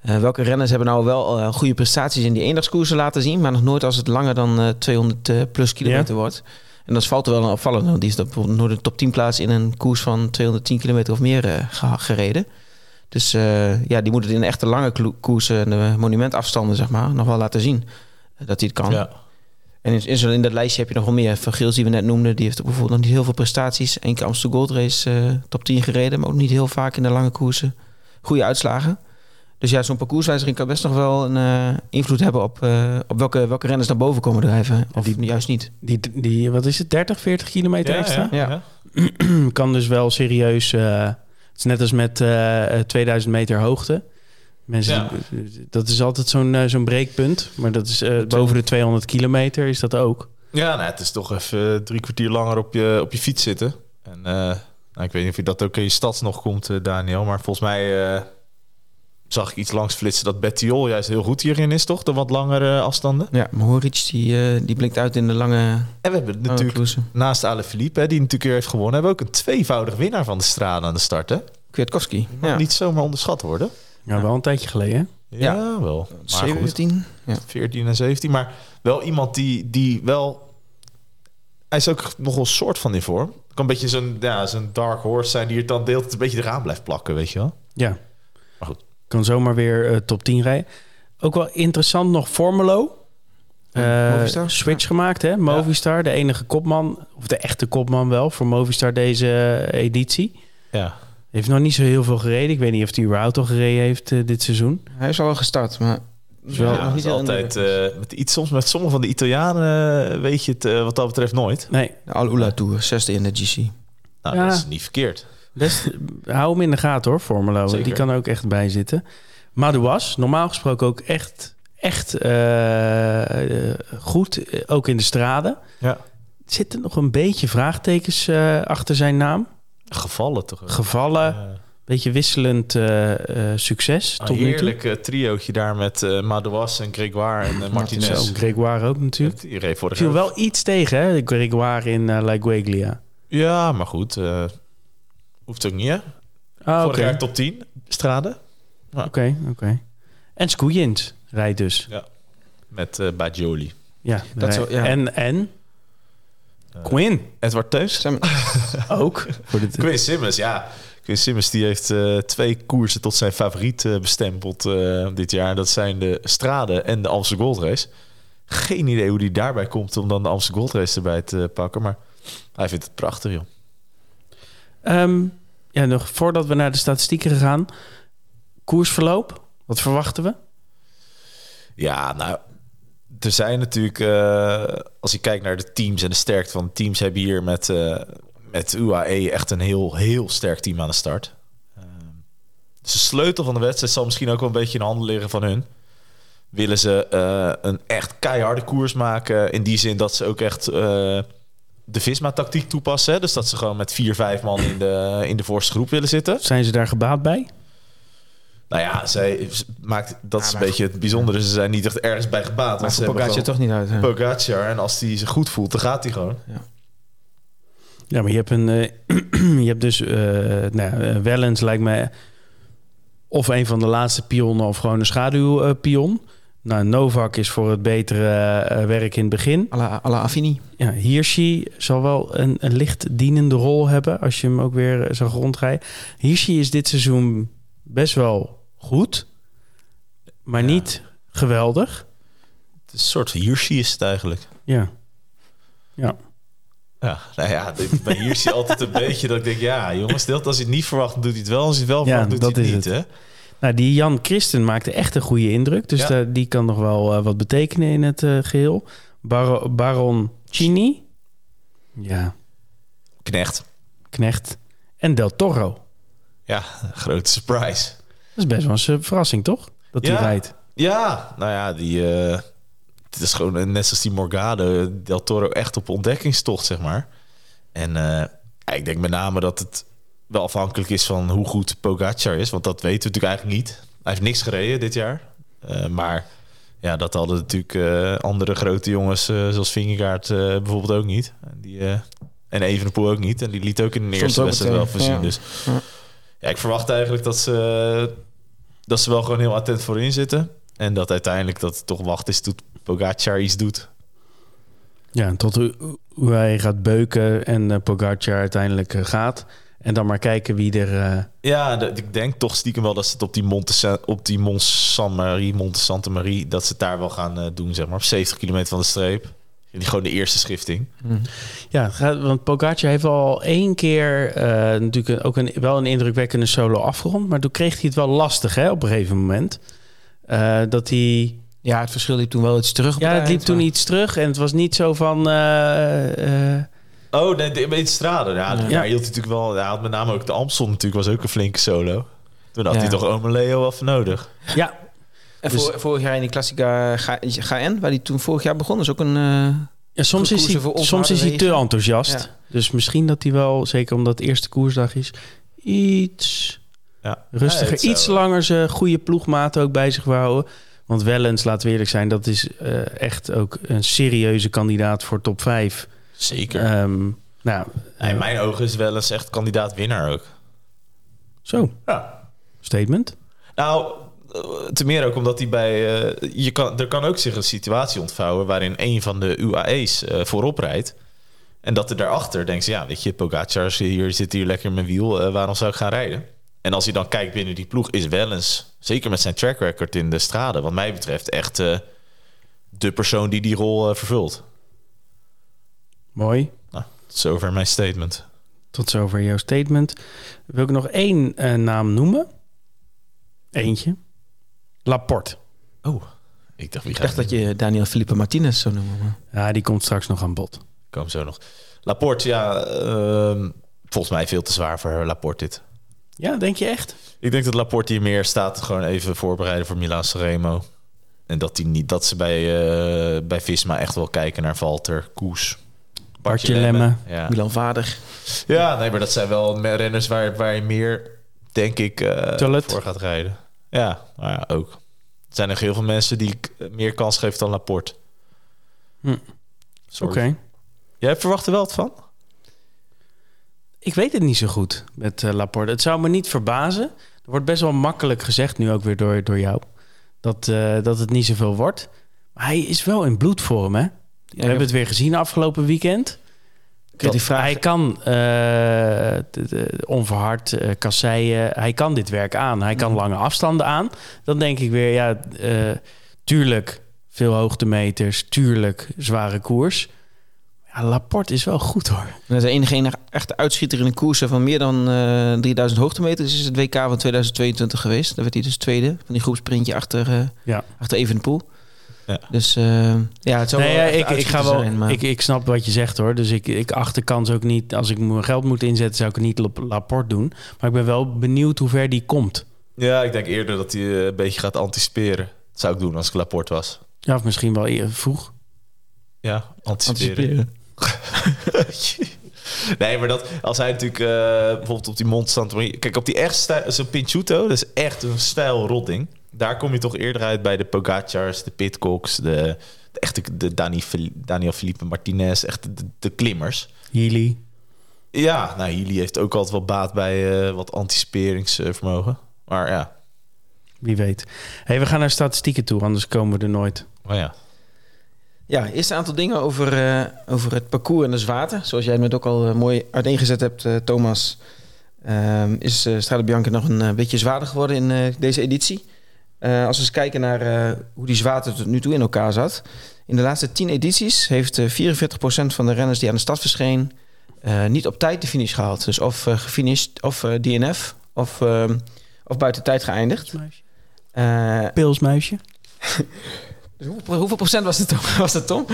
Eh, welke renners hebben nou wel eh, goede prestaties in die eendagskoersen laten zien... maar nog nooit als het langer dan eh, 200 eh, plus kilometer wordt. En dat is Valter wel een opvallend. want Die is bijvoorbeeld nooit een top 10 plaats... in een koers van 210 kilometer of meer ge- gereden. Dus ja, die moet het in echte lange koersen... de monumentafstanden, zeg maar, nog wel laten zien... dat hij het kan. Ja. En in, in, dat lijstje heb je nog wel meer. Van Gils die we net noemden, die heeft bijvoorbeeld nog niet heel veel prestaties. Eén keer Amsterdam Gold Race top 10 gereden, maar ook niet heel vaak in de lange koersen. Goede uitslagen. Dus ja, zo'n parcourswijziging kan best nog wel een eh, invloed hebben op, eh, op welke, welke renners naar boven komen drijven. Of die- juist niet. Die, die, wat is het, 30, 40 kilometer Ja, extra? ja, kan dus wel serieus... eh, het is net als met eh, eh, 2000 meter hoogte. Mensen, Ja. Dat is altijd zo'n zo'n breekpunt. Maar dat is eh, boven de 200 kilometer is dat ook. Ja, nou, het is toch even drie kwartier langer op je, op je fiets zitten. En eh, nou, ik weet niet of je dat ook in je stads nog komt, Daniel. Maar volgens mij eh, zag ik iets langs flitsen dat Bettiol juist heel goed hierin is, toch? De wat langere afstanden. Ja, Mohoric die, eh, die blinkt uit in de lange, En we hebben natuurlijk naast Ale Philippe, hè, die natuurlijk weer heeft gewonnen, hebben we ook een tweevoudig winnaar van de straat aan de start. Hè? Kwiatkowski. Ja. niet zomaar onderschat worden. Ja, wel een tijdje geleden. Ja, wel. Maar goed, 17. Ja. 14 en 17. Maar wel iemand die, die wel... Hij is ook nog wel een soort van in vorm. Kan een beetje zo'n ja, zo'n dark horse zijn... die er dan deelt het een beetje eraan blijft plakken, weet je wel? Ja. Maar goed. Kan zomaar weer eh, top 10 rijden. Ook wel interessant nog Formelo. Eh, Movistar? switch gemaakt, hè? Movistar, de enige kopman, of de echte kopman wel, voor Movistar deze eh, editie. Ja. Heeft nog niet zo heel veel gereden. Ik weet niet of hij überhaupt al gereden heeft eh, dit seizoen. Hij is al wel gestart, maar... Is wel- ja, heel altijd... eh, met iets, soms met sommige van de Italianen eh, weet je het eh, wat dat betreft nooit. Nee, De Al-Ula Tour, zesde in de GC. Nou, Ja. dat is niet verkeerd. Best, hou hem in de gaten hoor, Formelo. Zeker. Die kan er ook echt bij zitten. Madouas, normaal gesproken ook echt, echt eh, eh, goed, eh, ook in de straden. Ja. Zitten nog een beetje vraagtekens eh, achter zijn naam. Gevallen toch? ook. Gevallen, Ja. beetje wisselend eh, eh, succes Een tot nu toe. heerlijk eh, triootje daar met eh Madouas en Grégoire en Martinez. Zo, Grégoire ook natuurlijk. Vorig viel wel iets tegen, hè? Grégoire in La Gueglia. Ja, maar goed. Hoeft ook niet, hè? Ah, Vorig oké. jaar top 10 straden. Oké, oké. En Skoujins rijdt dus. Ja. Met eh Bajoli. Ja, Dat zo- ja. En, en Eh, Quinn Edward Teus. Ook. Voor de Quinn Simmons, ja. Quinn Simmons die heeft eh, twee koersen tot zijn favoriet eh, bestempeld eh, dit jaar. Dat zijn de Strade en de Amsterdam Gold Race. Geen idee hoe die daarbij komt om dan de Amsterdam Gold Race erbij te pakken. Maar hij vindt het prachtig, joh. Ehm, ja, nog voordat we naar de statistieken gaan. Koersverloop, wat verwachten we? Ja, nou, er zijn natuurlijk, eh, als je kijkt naar de teams en de sterkte van teams, hebben hier met, eh, met UAE echt een heel, heel sterk team aan de start. Eh, dus de sleutel van de wedstrijd zal misschien ook wel een beetje in handen liggen van hun. Willen ze een echt keiharde koers maken, in die zin dat ze ook echt de Visma-tactiek toepassen. Dus dat ze gewoon met vier, vijf man in de, in de voorste groep willen zitten. Zijn ze daar gebaat bij? Nou ja, zij ze maakt, dat is een beetje het bijzondere. Ze zijn niet echt ergens bij gebaat. Maar Pogacar toch niet uit. hè? Pogacar. En als hij zich goed voelt, dan gaat hij gewoon. Ja. Ja, maar je hebt, een, eh, je hebt dus... eh nou, ja, eh, Wellens lijkt mij of een van de laatste pionnen... of gewoon een schaduwpion. Nou, Novak is voor het betere eh, werk in het begin. à la, à la Affini. Ja, Hirschi zal wel een, een licht dienende rol hebben... als je hem ook weer eh, zag rondrijden. Hirschi is dit seizoen best wel goed... maar Ja. niet geweldig. Het is een soort Hirschi is het eigenlijk. Ja. Ja. Ja, nou ja, bij Hirschi altijd een beetje dat ik denk... Ja, jongens, dat als hij het niet verwacht, doet hij het wel. Als hij het wel Ja, verwacht, doet dat hij het is niet, hè? Nou, die Jan Christen maakte echt een goede indruk. Dus Ja. die kan nog wel eh, wat betekenen in het eh, geheel. Bar Baron Chini. Ja, Knecht. Knecht. En Del Toro. Ja, grote surprise. Dat is best wel een verrassing, toch? Dat hij Ja. rijdt. Ja, nou ja, die... eh, het is gewoon net zoals die Morgado, Del Toro echt op ontdekkingstocht, zeg maar. En ik denk met name dat het wel afhankelijk is van hoe goed Pogacar is. Want dat weten we natuurlijk eigenlijk niet. Hij heeft niks gereden dit jaar. Eh, maar ja, dat hadden natuurlijk eh, andere grote jongens eh, zoals Vingegaard eh, bijvoorbeeld ook niet. En, die, eh, en Evenepoel ook niet. En die liet ook in de eerste wedstrijd wel voorzien. ja. Dus Ja. ik verwacht eigenlijk dat ze, dat ze wel gewoon heel attent voorin zitten. En dat uiteindelijk dat het toch wacht is tot Pogacar iets doet. Ja, en tot hoe, hoe hij gaat beuken en Pogacar uiteindelijk gaat. En dan maar kijken wie er... eh, Ja, de- ik denk toch stiekem wel dat ze het op die Monte, op die Mont San Marie, Monte Santa Marie, dat ze het daar wel gaan eh, doen, zeg maar. Op 70 kilometer van de streep. Die gewoon de eerste schifting. Ja, het gaat- want Pogacar heeft al één keer eh, natuurlijk ook een, wel een indrukwekkende solo afgerond. Maar toen kreeg hij het wel lastig hè, op een gegeven moment. Eh, dat hij... Ja, het verschil liep toen wel iets terug. Ja, het liep eind, toen maar- iets terug. En het was niet zo van... Oh, nee, de, met Strade. Ja, Ja. ja. hield hij natuurlijk wel. Hij had met name ook de Amstel natuurlijk, was ook een flinke solo. Toen had Ja. hij toch Ome Leo even nodig. ja, En Dus- voor, vorig jaar in die Classica Ga- GN, waar die toen vorig jaar begon, is ook een... eh, ja, soms, is hij, voor soms is hij te enthousiast. Ja. Dus misschien dat hij wel, zeker omdat het eerste koersdag is... iets Ja. rustiger, Ja, iets langer zijn goede ploegmaat ook bij zich wou houden. Want Wellens, laten we eerlijk zijn, dat is eh, echt ook een serieuze kandidaat voor top 5. Zeker. Ehm, nou, in mijn ogen is wel eens echt kandidaat winnaar ook. zo, Ja. statement. Nou, eh, te meer ook omdat hij bij... eh, je kan, er kan ook zich een situatie ontvouwen... waarin een van de UAE's eh, voorop rijdt. En dat er daarachter denkt... ze, ja, weet je, Pogacar is hier, zit hier lekker in mijn wiel. eh, waarom zou ik gaan rijden? En als hij dan kijkt binnen die ploeg... is Wellens, zeker met zijn track record in de straden... wat mij betreft echt eh, de persoon die die rol eh, vervult. Mooi. Nou, tot zover mijn statement. Tot zover jouw statement. Wil ik nog één eh, naam noemen? Eentje. Laporte. Oh, ik dacht, wie ik dacht dat je Daniel Felipe Martinez zou noemen. maar- Ja, die komt straks nog aan bod. Kom zo nog. Laporte, ja, ehm, volgens mij veel te zwaar voor Laporte dit. Ja, denk je echt? Ik denk dat Laporte hier meer staat gewoon even voorbereiden voor Milan Sanremo. En dat, die niet, dat ze bij, eh, bij Visma echt wel kijken naar Valter, Koes. Bartje Lemme. Ja. Milan Vader. ja, nee, maar dat zijn wel renners waar, waar je meer, denk ik, eh, voor gaat rijden. Ja, nou ja, ook. Er zijn nog heel veel mensen die ik eh, meer kans geven dan Laporte. Hm. Oké. Jij verwacht er wel wat van? Ik weet het niet zo goed met eh, Laporte. Het zou me niet verbazen. Er wordt best wel makkelijk gezegd, nu ook weer door, door jou, dat, eh, dat het niet zoveel wordt. Maar hij is wel in bloedvorm, hè? We hebben het weer gezien afgelopen weekend. die vraag- Hij kan eh, de- de- onverhard, eh, kasseien, hij kan dit werk aan. Hij kan lange afstanden aan. Dan denk ik weer, ja, eh, tuurlijk veel hoogtemeters, tuurlijk zware koers. Ja, Laporte is wel goed hoor. Dat is de enige echte uitschieter in een koers van meer dan eh 3000 hoogtemeters. is het WK van 2022 geweest. Daar werd hij dus tweede van die groepsprintje achter, eh Ja. achter Evenepoel. Ja. Dus eh, ja, het zou Nee, wel ja, echt ik, ik ga wel. zijn, maar- ik, ik snap wat je zegt hoor. Dus ik, ik acht de kans ook niet. Als ik mijn geld moet inzetten, zou ik het niet op Laporte doen. Maar ik ben wel benieuwd hoe ver die komt. Ja, ik denk eerder dat hij eh, een beetje gaat anticiperen. Dat zou ik doen als ik Laporte was. Ja, of misschien wel eer- vroeg. Ja, anticiperen. nee, maar dat, als hij natuurlijk eh, bijvoorbeeld op die mond staat... Kijk, op die echt stijl, zo'n Pinchuto, dat is echt een stijl rotting. Daar kom je toch eerder uit bij de Pogacars, de Pitcocks, de, de echte de Dani, Daniel Felipe Martinez, echt de, de klimmers. Healy. Ja, nou, Healy heeft ook altijd wel baat bij eh, wat anticiperingsvermogen. Maar ja, Wie weet. Hey, we gaan naar statistieken toe, anders komen we er nooit. maar ja. Ja, eerst een aantal dingen over, eh, over het parcours en de zwaarte. Zoals jij het net ook al eh, mooi uiteengezet hebt, Thomas. ehm, is eh Strade Bianca nog een beetje zwaarder geworden in eh, deze editie. Eh, als we eens kijken naar eh, hoe die zwaarte tot nu toe in elkaar zat. In de laatste 10 edities heeft eh 44% van de renners die aan de stad verscheen... eh, niet op tijd de finish gehaald. Dus of eh, gefinished, of eh, DNF, of, ehm, of buiten tijd geëindigd. Eh, Pilsmuisje. dus hoeveel, hoeveel procent was het, was het, Tom?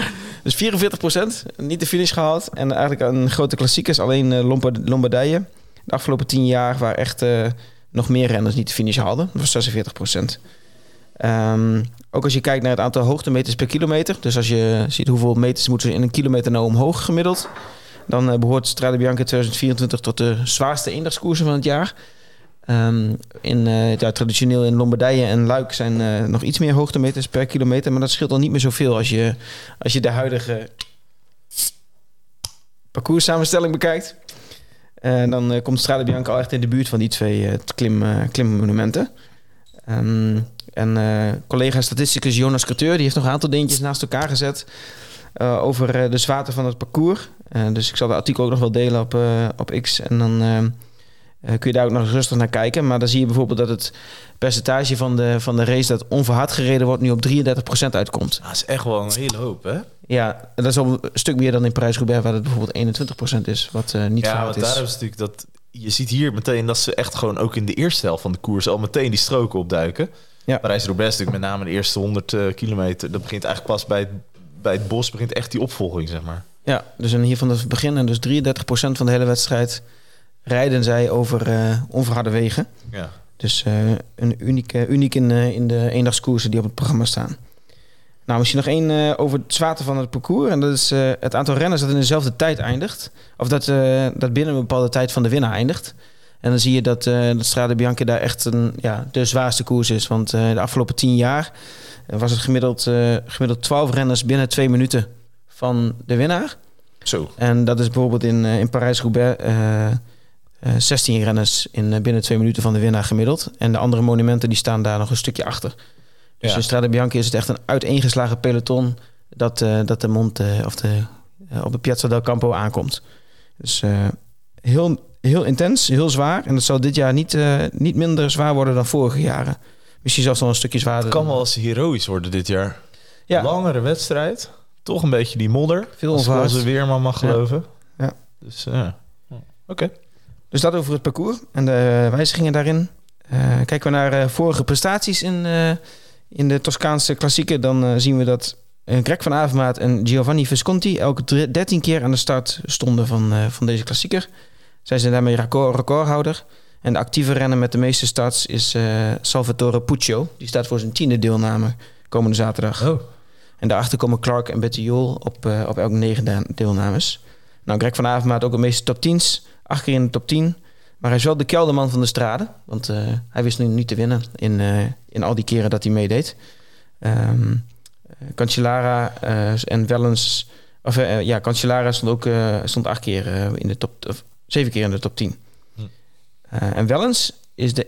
Dus 44 procent, niet de finish gehaald. En eigenlijk een grote klassiekers, alleen eh, Lombard- Lombardije. De afgelopen 10 jaar waar echt eh, nog meer renners niet de finish haalden. Dat was 46 procent. Ehm, ook als je kijkt naar het aantal hoogtemeters per kilometer. Dus als je ziet hoeveel meters moeten ze in een kilometer nou omhoog gemiddeld. Dan eh, behoort Strade Bianca 2024 tot de zwaarste eendagskoersen van het jaar. Ehm, in, eh, ja, traditioneel in Lombardije en Luik zijn eh, nog iets meer hoogtemeters per kilometer. Maar dat scheelt al niet meer zoveel als je, als je de huidige parcourssamenstelling bekijkt. En dan eh, komt Strade Bianca al echt in de buurt van die twee eh, klim, eh, klimmonumenten. Ehm, en eh, collega statisticus Jonas Couteur die heeft nog een aantal dingetjes naast elkaar gezet eh, over eh, de zwaarte van het parcours. Eh, dus ik zal het artikel ook nog wel delen op, eh, op X. En dan eh, eh, kun je daar ook nog rustig naar kijken. Maar dan zie je bijvoorbeeld dat het percentage van de, van de race dat onverhard gereden wordt nu op 33% uitkomt. Dat is echt wel een hele hoop, hè? Ja, dat is al een stuk meer dan in Parijs-Roubaix, waar het bijvoorbeeld 21% is, wat eh, niet ja, want is. daar hebben ze natuurlijk dat... Je ziet hier meteen dat ze echt gewoon ook in de eerste helft van de koers al meteen die stroken opduiken. Ja. Parijs-Roubaix is natuurlijk met name de eerste 100 eh, kilometer. Dat begint eigenlijk pas bij het, bij het bos begint echt die opvolging, zeg maar. Ja, dus en hier van het begin en dus 33% van de hele wedstrijd rijden zij over eh, onverharde wegen. Ja. Dus eh, een uniek, eh, uniek in, eh, in de eendagskoersen die op het programma staan. Nou, misschien nog één over het zwaarte van het parcours. En dat is het aantal renners dat in dezelfde tijd eindigt. Of dat, dat binnen een bepaalde tijd van de winnaar eindigt. En dan zie je dat, dat Strade Bianca daar echt een, ja, de zwaarste koers is. Want de afgelopen tien jaar was het gemiddeld, gemiddeld 12 renners binnen twee minuten van de winnaar. Zo. En dat is bijvoorbeeld in, in Parijs-Roubaix 16 renners in eh, binnen twee minuten van de winnaar gemiddeld. En de andere monumenten die staan daar nog een stukje achter. Dus Ja. in Strade Bianca is het echt een uiteengeslagen peloton dat, eh, dat de mond eh, of de, eh, op de Piazza del Campo aankomt. Dus eh, heel, heel intens, heel zwaar. En dat zal dit jaar niet, eh, niet minder zwaar worden dan vorige jaren. Misschien zelfs nog een stukje zwaarder. Het kan wel eens heroïs worden dit jaar. Ja. Langere wedstrijd. Toch een beetje die modder. Veel als onze weerman mag geloven. Ja. Dus ja. Oké. Dus dat over het parcours en de wijzigingen daarin. Eh, kijken we naar eh, vorige prestaties in, eh, in de Toscaanse klassieken, dan zien we dat Greg van Avermaat en Giovanni Visconti elke dre- 13 keer aan de start stonden van, van deze klassieker. Zij zijn daarmee record, recordhouder. En de actieve renner met de meeste starts is Salvatore Puccio. Die staat voor zijn tiende deelname komende zaterdag. Oh. En daarachter komen Clark en Betty Jol op, eh, op elk negen deelnames. Nou, Greg van Avermaat ook de meeste top 10's. Acht keer in de top 10. Maar hij is wel de kelderman van de strade. Want eh, hij wist nu niet te winnen in, eh, in al die keren dat hij meedeed. Eh, Cancellara en Wellens... Of ja, Cancellara stond ook stond acht keer in de top... Of zeven keer in de top 10. Hm. En Wellens is de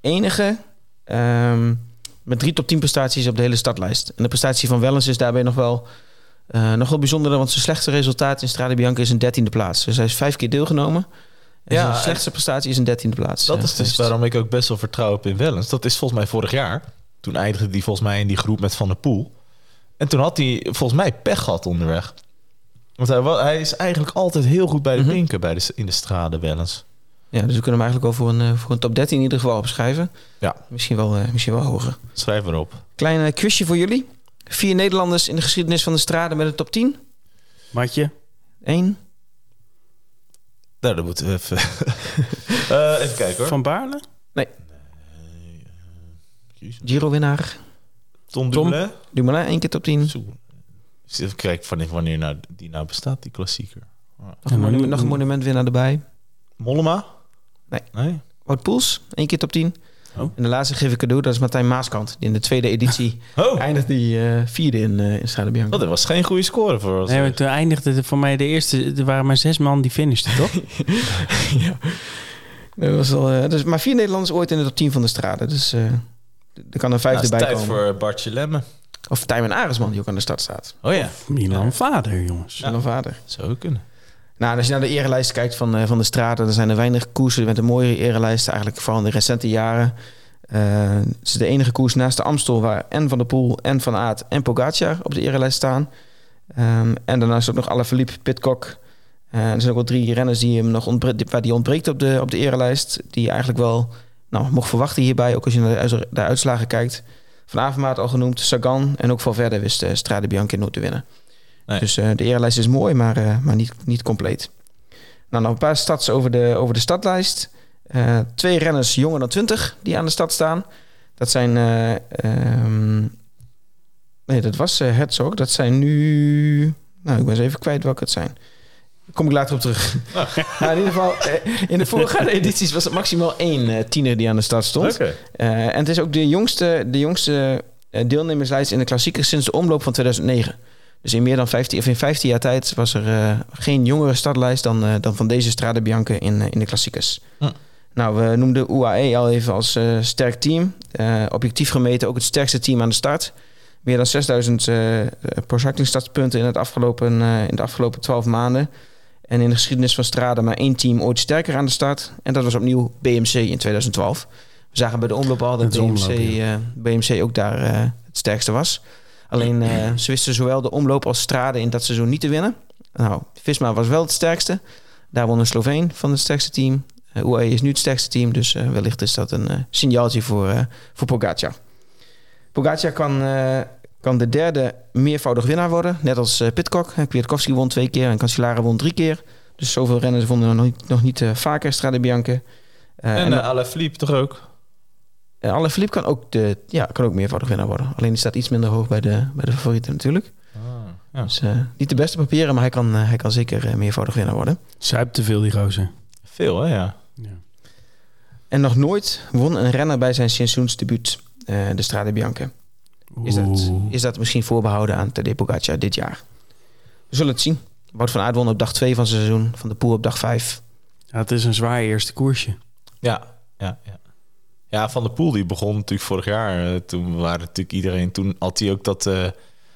enige... ehm, met drie top 10 prestaties op de hele startlijst. En de prestatie van Wellens is daarbij nog wel, eh, nog wel bijzonder, want zijn slechtste resultaat in Strade Bianca is een dertiende plaats. Dus hij is vijf keer deelgenomen. En Ja, zijn slechtste prestatie is een dertiende plaats. Dat is dus waarom ik ook best wel vertrouw heb in Wellens. Dat is volgens mij vorig jaar. Toen eindigde hij volgens mij in die groep met Van der Poel. En toen had hij volgens mij pech gehad onderweg. Want hij, is eigenlijk altijd heel goed bij de Mhm. pinken bij de, in de strade Wellens. Ja, dus we kunnen hem eigenlijk wel voor een, eh, voor een top 13 in ieder geval opschrijven. Ja. Misschien wel, eh, misschien wel hoger. Schrijf maar op. Klein eh, quizje voor jullie. Vier Nederlanders in de geschiedenis van de strade met een top 10. Matje, Eén. Nou, dan moeten we even... Eh, even kijken hoor. Van Baarle? Jezus. Giro-winnaar. Tom Tom. Dumoulin. Dumoulin, één keer top 10. Zo. Dus Even kijken wanneer, wanneer nou, die nou bestaat, die klassieker. Nog een, monument, nog een monumentwinnaar erbij. Mollema? Nee. Nee? Wout Poels, één keer top 10. Oh. En de laatste geef ik cadeau, dat is Martijn Maaskant. Die in de tweede editie Oh, eindigt die eh, vierde in, eh in Strade Bianca. oh, dat was geen goede score voor ons. Nee, maar toen eindigde het voor mij de eerste... Er waren maar zes man die finishten, toch? ja. Dat was al, eh, dus, maar vier Nederlanders ooit in de top 10 van de strade. Dus eh, er kan een Nou, vijfde het is bij tijd komen. voor Bartje Lemmen. Of Tijmen Aresman, die ook aan de start staat. Oh ja, Milan Vader, jongens. Zijn vader. zou ook kunnen. Nou, als je naar de erelijst kijkt van, eh, van de straten, dan zijn er weinig koersen met een mooiere erelijst. Eigenlijk vooral in de recente jaren. Eh, het is de enige koers naast de Amstel waar en Van der Poel en Van Aert en Pogacar op de erelijst staan. Ehm, en daarnaast ook nog Alaphilippe, Pitcock. Eh, er zijn ook wel drie renners die hem nog ontbre- waar die ontbreekt op de, op de erelijst. Die je eigenlijk wel nou, mocht verwachten hierbij. Ook als je naar de, uit- de uitslagen kijkt. Van Avermaat al genoemd, Sagan en ook Valverde wist uh, Strade Bianca nooit te winnen. Nee. Dus eh, de eerlijst is mooi, maar, eh, maar niet, niet compleet. Nou, nog een paar stads over de, over de stadlijst. Eh, twee renners jonger dan 20 die aan de stad staan. Dat zijn... eh, ehm, nee, dat was Herzog. Dat zijn nu... Nou, ik ben eens even kwijt welke het zijn. Daar kom ik later op terug. Nou, in ieder geval, in de voorgaande edities was het maximaal één tiener die aan de start stond. En het is ook de jongste, de jongste deelnemerslijst in de klassieker sinds de omloop van 2009. Dus in meer dan 15, of in 15 jaar tijd was er eh, geen jongere startlijst dan, eh, dan van deze Strade Bianca in, eh, in de klassiekers. Hm. Nou, we noemden UAE al even als sterk team. Objectief gemeten ook het sterkste team aan de start. Meer dan 6000 eh pro cycling startpunten in, het afgelopen, in de afgelopen 12 maanden. En in de geschiedenis van Strade maar één team ooit sterker aan de start. En dat was opnieuw BMC in 2012. We zagen bij de omloop al dat BMC, omloop, BMC ook daar het sterkste was. Alleen eh, ze wisten zowel de omloop als Strade in dat seizoen niet te winnen. Nou, Visma was wel het sterkste. Daar won een Sloveen van het sterkste team. Uh, UAE is nu het sterkste team, dus eh, wellicht is dat een eh, signaaltje voor, eh voor Pogacar. Pogacar kan, eh, kan de derde meervoudig winnaar worden, net als eh, Pitcock. Eh, Kwiatkowski won twee keer en Cancellara won drie keer. Dus zoveel renners vonden nog niet, nog niet eh, vaker Strade Bianca. Eh, En en uh, Alaphilippe toch ook? En Alaphilippe kan ook, de, ja, kan ook meervoudig winnaar worden. Alleen die staat iets minder hoog bij de, bij de favorieten natuurlijk. Ah, ja. Dus eh, niet de beste papieren, maar hij kan, eh, hij kan zeker eh, meervoudig winnaar worden. Zuipt te veel, die gozer. Veel, hè? Ja. Ja. En nog nooit won een renner bij zijn seizoensdebuut eh de Strade Bianca. Is dat, is dat misschien voorbehouden aan Tadej Pogacar dit jaar? We zullen het zien. Wout van Aert won op dag 2 van zijn seizoen. Van de Poel op dag 5. Ja, het is een zwaar eerste koersje. Ja, ja, ja. Ja, Van der Poel die begon natuurlijk vorig jaar. eh, toen waren natuurlijk iedereen... Toen had hij ook dat... eh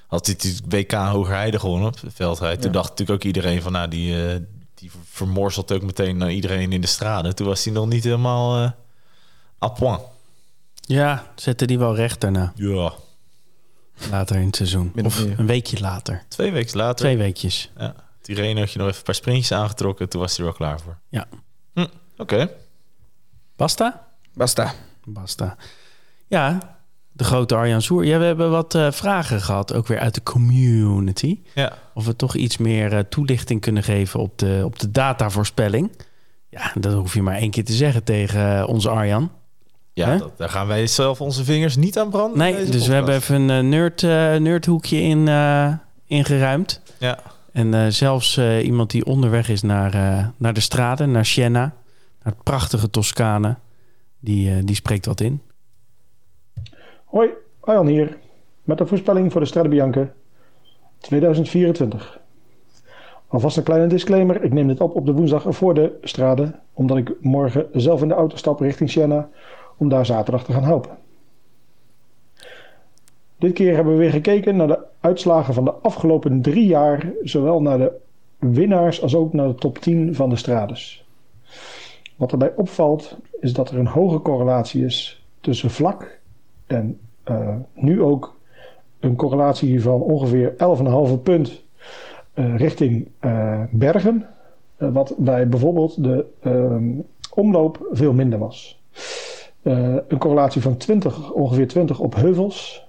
had hij natuurlijk WK Hogerheide gewonnen op Veldrijd. Toen Ja. dacht natuurlijk ook iedereen van... Nou, die, eh die vermorselt ook meteen naar iedereen in de straten. Toen was hij nog niet helemaal eh à point. Ja, zette die wel recht daarna. Ja. Later in het seizoen. Of een weekje later. Twee weken later. Twee weekjes. Ja. Tirreno had je nog even een paar sprintjes aangetrokken. Toen was hij er wel klaar voor. Ja. Hm, Oké. Basta? Basta. Basta. Ja, de grote Arjan Soer. Ja, we hebben wat eh, vragen gehad, ook weer uit de community. Ja. Of we toch iets meer eh, toelichting kunnen geven op de, op de datavoorspelling. Ja, dat hoef je maar één keer te zeggen tegen eh, onze Arjan. Ja, dat, daar gaan wij zelf onze vingers niet aan branden. Nee, dus we hebben even een nerd, nerdhoekje in, ingeruimd. Ja. En zelfs iemand die onderweg is naar, naar de straten, naar Siena, naar het prachtige Toscane, die, eh, die spreekt wat in. Hoi, Arjan hier. Met de voorspelling voor de Strade Bianca 2024. Alvast een kleine disclaimer. Ik neem dit op op de woensdag voor de strade. Omdat ik morgen zelf in de auto stap richting Siena. Om daar zaterdag te gaan helpen. Dit keer hebben we weer gekeken naar de uitslagen van de afgelopen drie jaar. Zowel naar de winnaars als ook naar de top 10 van de strades. Wat erbij opvalt is dat er een hoge correlatie is tussen vlak en eh, nu ook een correlatie van ongeveer 11,5 punt eh, richting eh, bergen. Wat bij bijvoorbeeld de omloop veel minder was. Een correlatie van 20, ongeveer 20 op heuvels.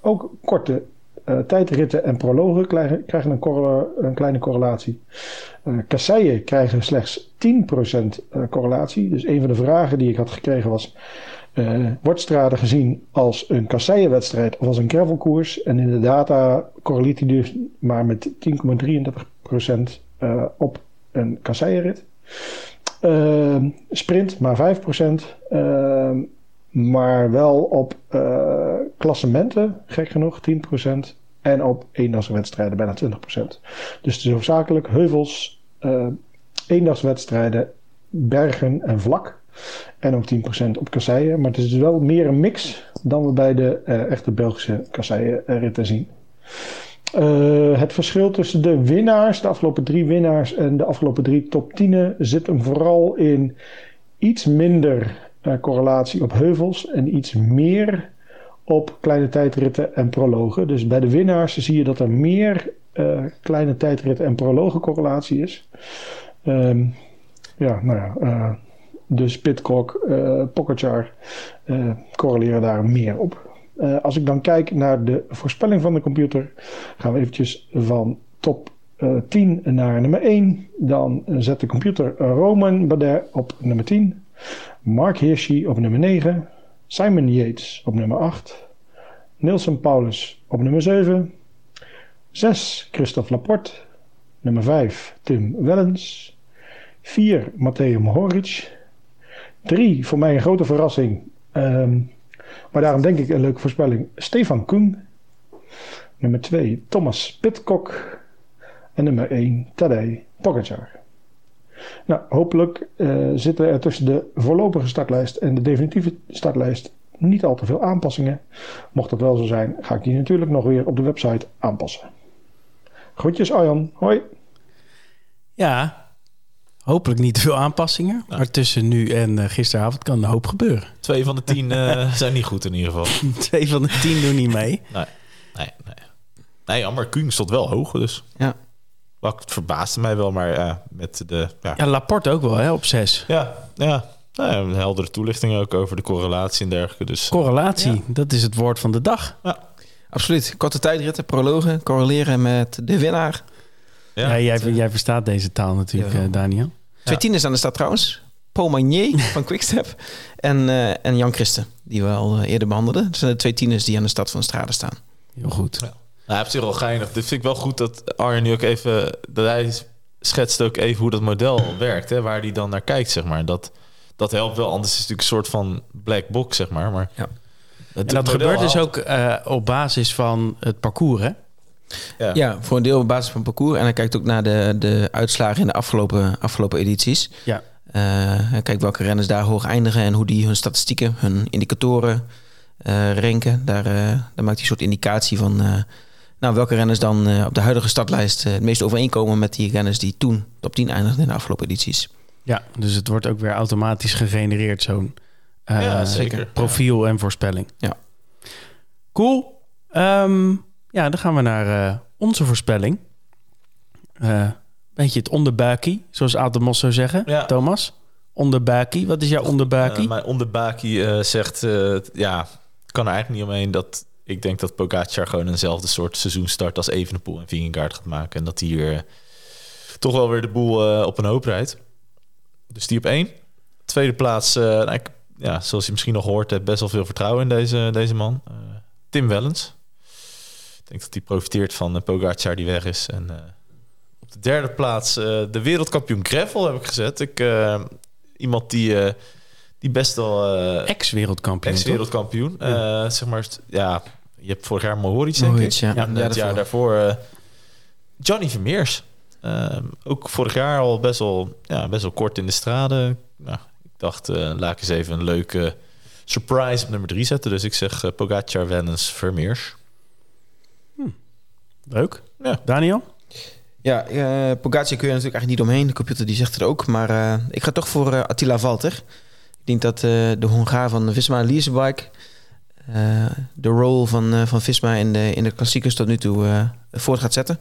Ook korte eh, tijdritten en prologen krijgen, krijgen een, een kleine correlatie. Eh kasseien krijgen slechts 10% eh, correlatie. Dus een van de vragen die ik had gekregen was... wordt strade gezien als een kasseienwedstrijd of als een gravelkoers? En in de data correleert hij dus maar met 10,33% eh, op een kasseienrit. Sprint maar 5%. Maar wel op uh, klassementen, gek genoeg, 10%. En op eendagswedstrijden bijna 20%. Dus het is hoofdzakelijk heuvels, uh, eendagswedstrijden, bergen en vlak. En ook 10% op kasseien. Maar het is dus wel meer een mix dan we bij de uh, echte Belgische kasseienritten zien. Het verschil tussen de winnaars, de afgelopen drie winnaars en de afgelopen drie top 10 zit hem vooral in iets minder correlatie op heuvels en iets meer op kleine tijdritten en prologen. Dus bij de winnaars zie je dat er meer uh, kleine tijdritten en prologen correlatie is. Um, ja, nou ja, uh, dus Pitcock, uh, Pogacar correleren daar meer op. als ik dan kijk naar de voorspelling van de computer, gaan we eventjes van top 10 naar nummer 1. Dan zet de computer Roman Badet op nummer 10. Mark Hirschi op nummer 9. Simon Yates op nummer 8. Nielsen Paulus op nummer 7. 6. Christophe Laporte. Nummer 5. Tim Wellens. 4. Matteo Mohoric. 3. Voor mij een grote verrassing. Um, maar daarom denk ik een leuke voorspelling. Stefan Koen. Nummer 2. Thomas Pitcock. En nummer 1. Tadej Pogacar. Nou, hopelijk uh, zitten er tussen de voorlopige startlijst en de definitieve startlijst niet al te veel aanpassingen. Mocht dat wel zo zijn, ga ik die natuurlijk nog weer op de website aanpassen. Groetjes Arjan, hoi. Ja, hopelijk niet te veel aanpassingen. Ja. Maar tussen nu en uh, gisteravond kan een hoop gebeuren. Twee van de tien uh, zijn niet goed in ieder geval. Twee van de tien doen niet mee. Nee, nee, nee. Nee, maar stond wel hoog, dus... Ja. Wat het verbaasde mij wel, maar ja, met de... Ja, ja Laporte ook wel, hè, op zes. Ja, ja. Nou, ja, een heldere toelichting ook over de correlatie en dergelijke. Dus, correlatie, ja. dat is het woord van de dag. Ja. Absoluut. Korte tijdritten, prologen, correleren met de winnaar. Ja, ja jij, jij verstaat deze taal natuurlijk, ja. uh, Daniel. Twee tieners aan de stad trouwens. Paul Magnier van Quickstep en, uh, en Jan Christen, die we al uh, eerder behandelden. Dat zijn de twee tieners die aan de stad van Strade staan. Heel goed. Ja. Nou, op zich wel geinig. Dit vind ik wel goed dat Arjen nu ook even... Dat hij schetst ook even hoe dat model werkt. Hè, waar hij dan naar kijkt, zeg maar. Dat, dat helpt wel. Anders is het natuurlijk een soort van black box, zeg maar. maar ja. En dat gebeurt dus ook uh, op basis van het parcours, hè? Ja. ja. voor een deel op basis van het parcours. En hij kijkt ook naar de, de uitslagen in de afgelopen, afgelopen edities. Ja. Uh, hij kijkt welke renners daar hoog eindigen en hoe die hun statistieken, hun indicatoren uh, ranken. Daar, daar maakt hij een soort indicatie van nou, welke renners dan uh, op de huidige startlijst uh, het meest overeenkomen met die renners die toen top 10 eindigden in de afgelopen edities. Ja, dus het wordt ook weer automatisch gegenereerd, zo'n uh, ja, zeker. profiel en voorspelling. Ja. Cool. Um, ja, dan gaan we naar onze voorspelling. beetje het onderbuikie, zoals Adam Mos zou zeggen. Ja. Thomas, onderbuikie. Wat is jouw onderbuikie? mijn onderbuikie zegt, ja, kan er eigenlijk niet omheen dat ik denk dat Pogacar gewoon eenzelfde soort seizoenstart als Evenepoel en Vingegaard gaat maken. En dat hij hier toch wel weer de boel uh, op een hoop rijdt. Dus die op één. Tweede plaats, uh, nou, ik, ja, zoals je misschien nog hoort, heb best wel veel vertrouwen in deze, deze man. Tim Wellens. Ik denk dat hij profiteert van Pogacar die weg is. En op de derde plaats de wereldkampioen Gravel heb ik gezet. Ik, iemand die die best wel... Ex-wereldkampioen. Ex-wereldkampioen. Ja. zeg maar, ja, je hebt vorig jaar Mohoric, denk Mohoric, ik. Ja. Ja, en het jaar daarvoor uh, Johnny Vermeers. Uh, ook vorig jaar al best wel, ja, best wel kort in de straden. Nou, ik dacht, uh, laat ik eens even een leuke surprise op nummer drie zetten. Dus ik zeg uh, Pogacar, Wellens, Vermeers. Hm. Leuk. Ja. Daniel? Ja, uh, Pogacar kun je natuurlijk eigenlijk niet omheen. De computer die zegt het ook. Maar uh, ik ga toch voor uh, Attila Valter. Ik denk dat uh, de Hongaar van Visma Leasebike... Uh, de rol van, uh, van Visma in de, in de klassiekers tot nu toe uh, voort gaat zetten.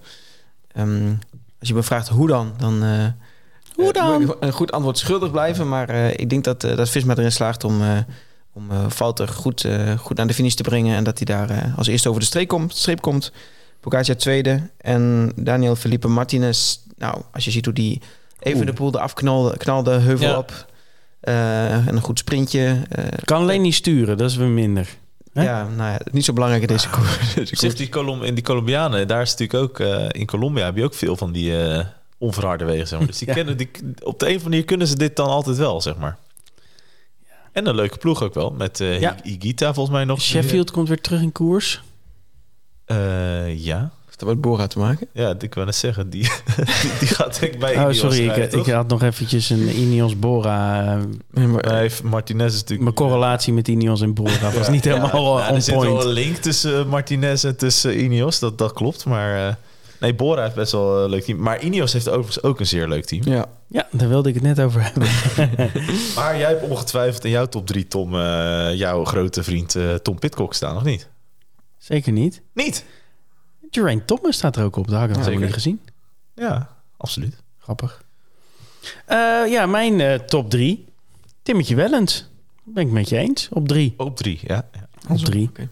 Um, als je me vraagt hoe dan, dan... hoe dan? een goed antwoord schuldig blijven. Maar ik denk dat, dat Visma erin slaagt om, om Valter goed, goed naar de finish te brengen. En dat hij daar als eerste over de streep komt. Streep komt. Pogacar tweede. En Daniel Felipe Martinez. Nou, als je ziet hoe die even de poel eraf knalde, knalde heuvel ja. op. en een goed sprintje. kan alleen niet sturen, dat is weer minder. Hè? Ja, nou ja, niet zo belangrijk in deze koers. Zegt die Colom in die Colombianen, daar is natuurlijk ook uh, in Colombia heb je ook veel van die uh, onverharde wegen, zeg maar. Dus die Ja. kennen die op de een of andere manier kunnen ze dit dan altijd wel, zeg maar. En een leuke ploeg ook wel. Met eh Ja. Igita volgens mij nog. Sheffield komt weer terug in koers. Eh, ja. Heeft dat met Bora te maken? Ja, ik wou net zeggen. Die, die, die gaat ik bij Oh, Ineos sorry, rijden, ik, ik had nog eventjes een Ineos Bora. eh, Nee, maar, Martinez is natuurlijk... mijn correlatie met Ineos en Bora was niet helemaal ja, eh, on Er zit wel point. een link tussen eh, Martinez en tussen Ineos. Dat, dat klopt, maar... eh, nee, Bora heeft best wel een leuk team. Maar Ineos heeft overigens ook een zeer leuk team. ja. Ja, daar wilde ik het net over hebben. Maar jij hebt ongetwijfeld in jouw top 3, Tom, eh, jouw grote vriend eh, Tom Pitcock staan, of niet? Zeker niet. Niet? Geraint Thomas staat er ook op. Dat had ik nog helemaal niet gezien. Ja, absoluut. Grappig. Eh, ja, mijn eh, top drie. Timmetje Wellens. Ben ik met je eens. Op drie. Op 3, ja. ja. Op drie. Oké.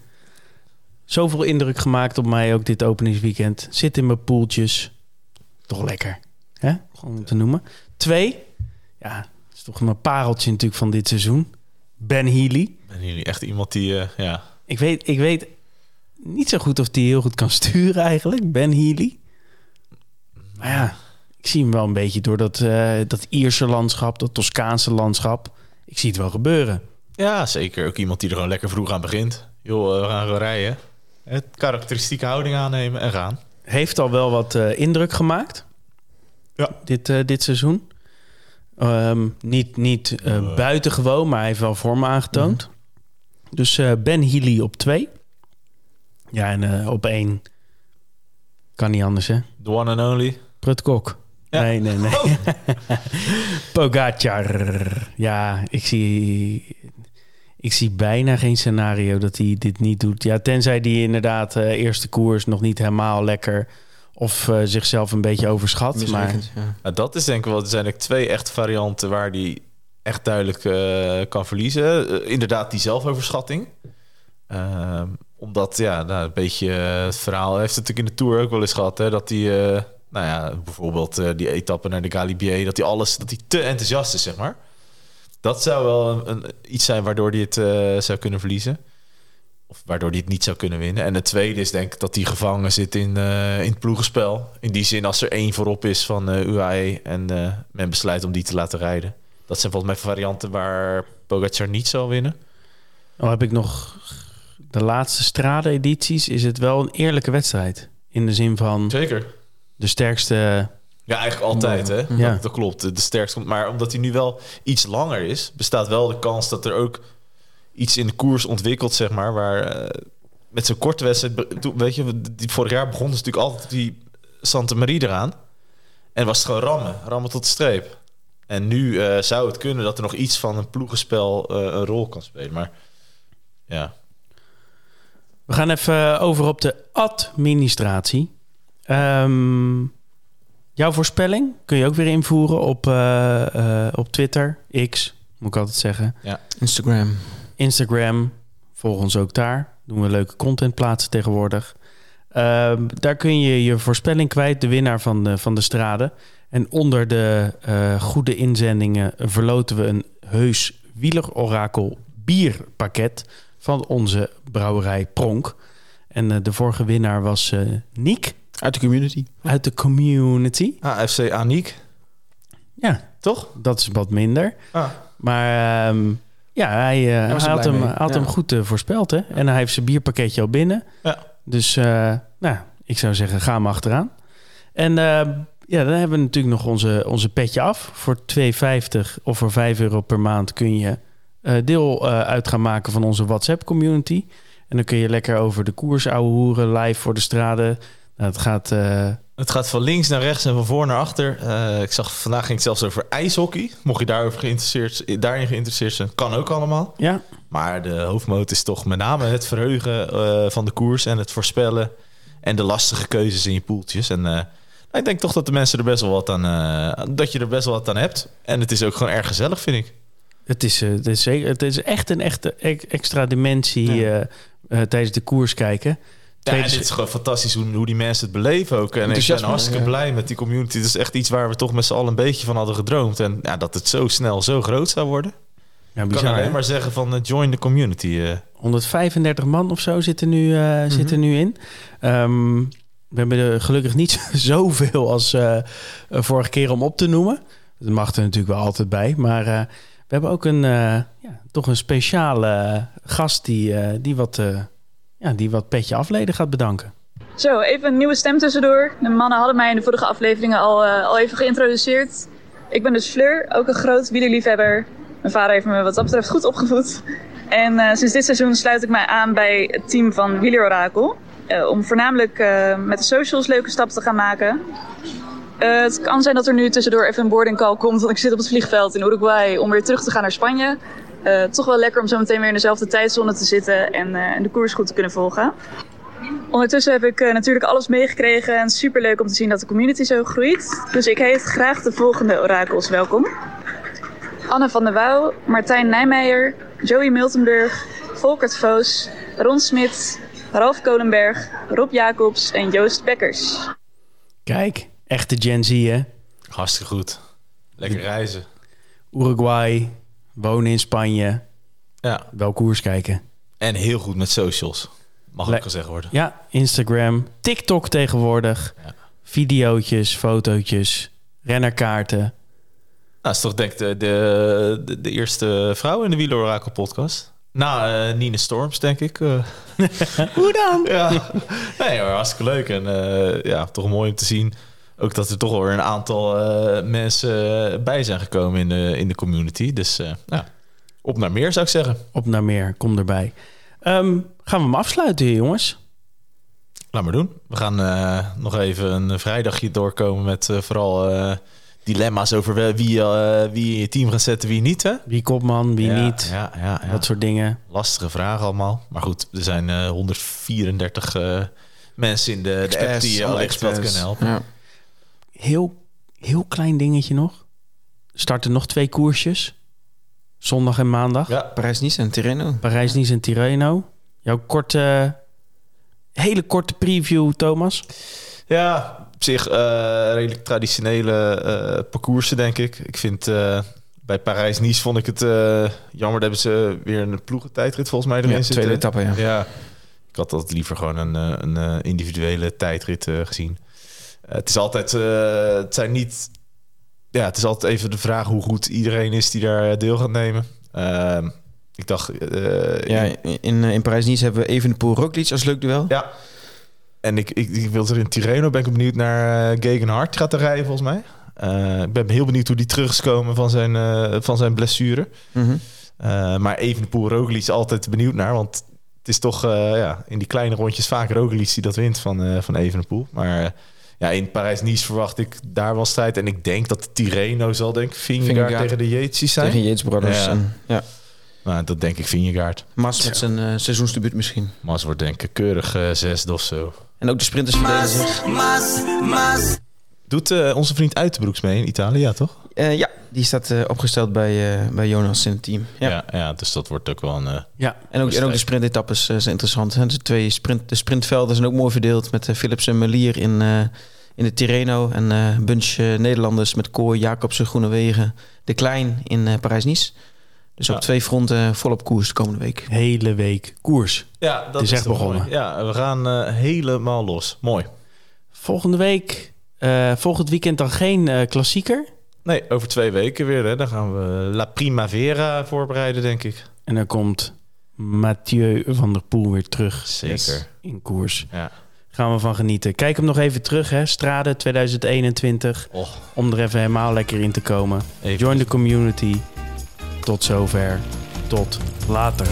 Zoveel indruk gemaakt op mij ook dit openingsweekend. Zit in mijn poeltjes. Toch lekker. Hè? Gewoon om te noemen. Twee. Ja, dat is toch mijn pareltje natuurlijk van dit seizoen. Ben Healy. Ben jullie echt iemand die, eh, ja... Ik weet, ik weet niet zo goed of hij heel goed kan sturen eigenlijk. Ben Healy. Maar ja, ik zie hem wel een beetje door dat, eh, dat Ierse landschap, dat Toscaanse landschap. Ik zie het wel gebeuren. Ja, zeker. Ook iemand die er gewoon lekker vroeg aan begint. Joh, eh, we gaan rijden. Het karakteristieke houding aannemen en gaan. Heeft al wel wat eh, indruk gemaakt. Ja. Dit, dit seizoen. Ehm, niet niet buitengewoon, maar hij heeft wel vorm aangetoond. Dus eh, Ben Healy op twee. Ja, en eh, op één kan niet anders, hè? The one and only. Prut Kok. Ja. Nee, nee, nee. Oh. Pogacar. Ja, ik zie, ik zie bijna geen scenario dat hij dit niet doet. Ja, tenzij hij inderdaad eh eerste koers nog niet helemaal lekker... of eh, zichzelf een beetje overschat. Maar ja. Nou, dat is denk ik wel, er zijn er twee echte varianten waar die echt duidelijk eh, kan verliezen. Inderdaad, die zelfoverschatting. Omdat, ja, nou, een beetje eh, het verhaal heeft het natuurlijk in de Tour ook wel eens gehad. Hè, dat hij, eh, nou ja, bijvoorbeeld eh, die etappe naar de Galibier, dat hij alles, dat hij te enthousiast is, zeg maar. Dat zou wel een, iets zijn waardoor hij het zou kunnen verliezen. Of waardoor hij het niet zou kunnen winnen. En het tweede is denk ik dat hij gevangen zit in, in het ploegenspel. In die zin als er één voorop is van eh UAE en men besluit om die te laten rijden. Dat zijn volgens mij varianten waar Pogacar niet zal winnen. al heb ik nog de laatste strade-edities... is het wel een eerlijke wedstrijd. In de zin van Zeker. de sterkste... Ja, eigenlijk altijd, hè? Ja. Dat, dat klopt. De sterkste. Maar omdat hij nu wel iets langer is, bestaat wel de kans dat er ook iets in de koers ontwikkelt, zeg maar, waar eh, met zo'n korte wedstrijd, weet je, die vorig jaar begon dus natuurlijk altijd die Santa Maria eraan. En was het gewoon rammen, rammen tot de streep. En nu eh, zou het kunnen dat er nog iets van een ploegenspel eh, een rol kan spelen. Maar ja, We gaan even over op de administratie. Ehm, jouw voorspelling kun je ook weer invoeren op, eh, eh, op Twitter, X, moet ik altijd zeggen. Instagram. Instagram, volg ons ook daar. Doen we leuke content plaatsen tegenwoordig. Ehm, daar kun je je voorspelling kwijt, de winnaar van de, van de strade. En onder de eh, goede inzendingen verloten we een heus wielerorakel bierpakket van onze brouwerij Pronk. En eh, de vorige winnaar was eh Niek Uit de community. uit de community. AFC Aniek, Ja, toch? dat is wat minder. Ah. Maar ehm, ja, hij, eh, er hij had, hem, mee. hij had Ja. hem goed voorspeld. Hè? En hij heeft zijn bierpakketje al binnen. Ja. Dus eh, nou, ik zou zeggen, ga hem achteraan. En eh, ja, dan hebben we natuurlijk nog onze, onze petje af. Voor 2,50 of voor 5 euro per maand kun je deel eh, uit gaan maken van onze WhatsApp-community. En dan kun je lekker over de koers ouwe hoeren, live voor de straden. Nou, het gaat... eh, Het gaat van links naar rechts en van voor naar achter. Eh, ik zag vandaag ging het zelfs over ijshockey. Mocht je daarover geïnteresseerd, daarin geïnteresseerd zijn, kan ook allemaal. ja, Maar de hoofdmoot is toch met name het verheugen eh, van de koers en het voorspellen en de lastige keuzes in je poeltjes. En eh, nou, ik denk toch dat de mensen er best wel wat aan, eh, dat je er best wel wat aan hebt. En het is ook gewoon erg gezellig, vind ik. Het is, eh, het is, zeker, het is echt een echte extra dimensie Ja. eh, eh, tijdens de koers kijken. Ja, is- het is gewoon fantastisch hoe, hoe die mensen het beleven ook. En ik ben hartstikke ja. blij met die community. Het is echt iets waar we toch met z'n allen een beetje van hadden gedroomd. En ja, dat het zo snel zo groot zou worden. Ja, bizar, kan alleen hè? maar zeggen van join the community. eh. 135 man of zo zitten nu, Mhm. zitten nu in. Ehm, we hebben er gelukkig niet zoveel als vorige keer om op te noemen. Dat mag er natuurlijk wel altijd bij. Maar we hebben ook een, eh, ja, toch een speciale gast die, eh, die, wat, eh, ja, die wat petje afleden gaat bedanken. Zo, even een nieuwe stem tussendoor. De mannen hadden mij in de vorige afleveringen al, al even geïntroduceerd. Ik ben dus Fleur, ook een groot wielerliefhebber. Mijn vader heeft me wat dat betreft goed opgevoed. En sinds dit seizoen sluit ik mij aan bij het team van Wieler Orakel. eh, om voornamelijk met de socials leuke stappen te gaan maken. Eh, het kan zijn dat er nu tussendoor even een boarding call komt, want ik zit op het vliegveld in Uruguay om weer terug te gaan naar Spanje. Eh, toch wel lekker om zo meteen weer in dezelfde tijdzone te zitten en, eh, de koers goed te kunnen volgen. Ondertussen heb ik natuurlijk alles meegekregen en super leuk om te zien dat de community zo groeit. Dus ik heet graag de volgende orakels welkom. Anne van der Wouw, Martijn Nijmeijer, Joey Miltenburg, Volkert Voos, Ron Smit, Ralf Kolenberg, Rob Jacobs en Joost Bekkers. Kijk, echte Gen Z hè. Hartstikke goed. Lekker reizen. Uruguay, wonen in Spanje, Ja. wel koers kijken. En heel goed met socials. Mag Le- ook gezegd worden. Ja, Instagram, TikTok tegenwoordig. Ja. Videootjes, fotootjes, rennerkaarten. Nou, is toch denk ik de, de, eerste vrouw in de Wieler Orakel podcast. Na eh Nine Storms, denk ik. eh. Hoe dan? ja. Nee, hoor, hartstikke leuk. En eh, ja, toch mooi om te zien. Ook dat er toch wel weer een aantal eh, mensen eh, bij zijn gekomen in de, in de community. Dus eh, ja, op naar meer zou ik zeggen. Op naar meer, kom erbij. Ehm, gaan we hem afsluiten, jongens? Laat maar doen. We gaan eh, nog even een vrijdagje doorkomen met eh, vooral eh, dilemma's over wie, wie in je team gaat zetten, wie niet. Hè? Wie kopman, wie Ja, niet? Ja, ja, ja. Dat soort dingen. Lastige vragen allemaal. Maar goed, er zijn eh, 134 eh, mensen in de, de app die je experts experts. kunnen helpen. Heel, heel klein dingetje nog. Starten nog twee koersjes. Zondag en maandag. Ja, Parijs-Nice en Tirreno. Parijs-Nice en Tirreno. Jouw korte, hele korte preview, Thomas. ja op zich eh, redelijk traditionele eh parcoursen, denk ik. Ik vind eh, bij Parijs-Nice vond ik het eh, jammer. dat hebben ze weer een ploegentijdrit volgens mij erin Ja, zitten. tweede etappe, ja. Ja, ik had dat liever gewoon een, een individuele tijdrit eh, gezien. Eh, het is altijd, eh, het zijn niet, ja, het is altijd even de vraag hoe goed iedereen is die daar eh, deel gaat nemen. Ehm, ik dacht, Ja, in, in Parijs-Nice hebben we Evenepoel Roglic als leuk duel. ja. En ik, ik, ik wil er in Tirreno, ben ik benieuwd naar Gegenhard. Gaat er rijden volgens mij. Ik ben heel benieuwd hoe die terug is gekomen van zijn, van zijn blessure. Mhm. Uh, maar Evenepoel Roglic altijd benieuwd naar. Want het is toch ja, in die kleine rondjes vaak Roglic die dat wint van, van Evenepoel. Maar ja, in Parijs-Nice verwacht ik daar wel strijd. En ik denk dat de Tirreno zal denk ik Vingegaard tegen de Yates zijn. Tegen Yates Brothers. Ja. En, ja. Nou, dat denk ik Vingegaard. Mas met zijn uh, seizoensdebuut misschien. Mas wordt denk ik keurig uh, zesde of zo. En ook de sprinters zich. Mas, Mas. Doet uh, onze vriend Uitenbroeks mee in Italië, ja toch? Uh, ja, die staat uh, opgesteld bij, uh, bij Jonas in het team. Ja. Ja, ja, dus dat wordt ook wel een... uh, Ja. En ook, en ook de sprintetappes zijn interessant. Hè? De, twee sprint, de sprintvelden zijn ook mooi verdeeld met Philips en Melier in, in de Tirreno. En een bunch Nederlanders met Kooi, Jacobsen, Groenewegen, De Klein in Parijs-Nice. Dus Ja. op twee fronten volop koers de komende week. Hele week koers. Ja, dat Het is echt begonnen. mooi. Ja, we gaan uh, helemaal los. Mooi. Volgende week, uh, volgend weekend dan geen uh, klassieker. Nee, over twee weken weer. Hè. Dan gaan we La Primavera voorbereiden, denk ik. En dan komt Mathieu van der Poel weer terug. Zeker. In koers. Ja. Gaan we van genieten. Kijk hem nog even terug, hè. Strade 2021. Oh, Om er even helemaal lekker in te komen. even. Join the community. Tot zover. Tot later.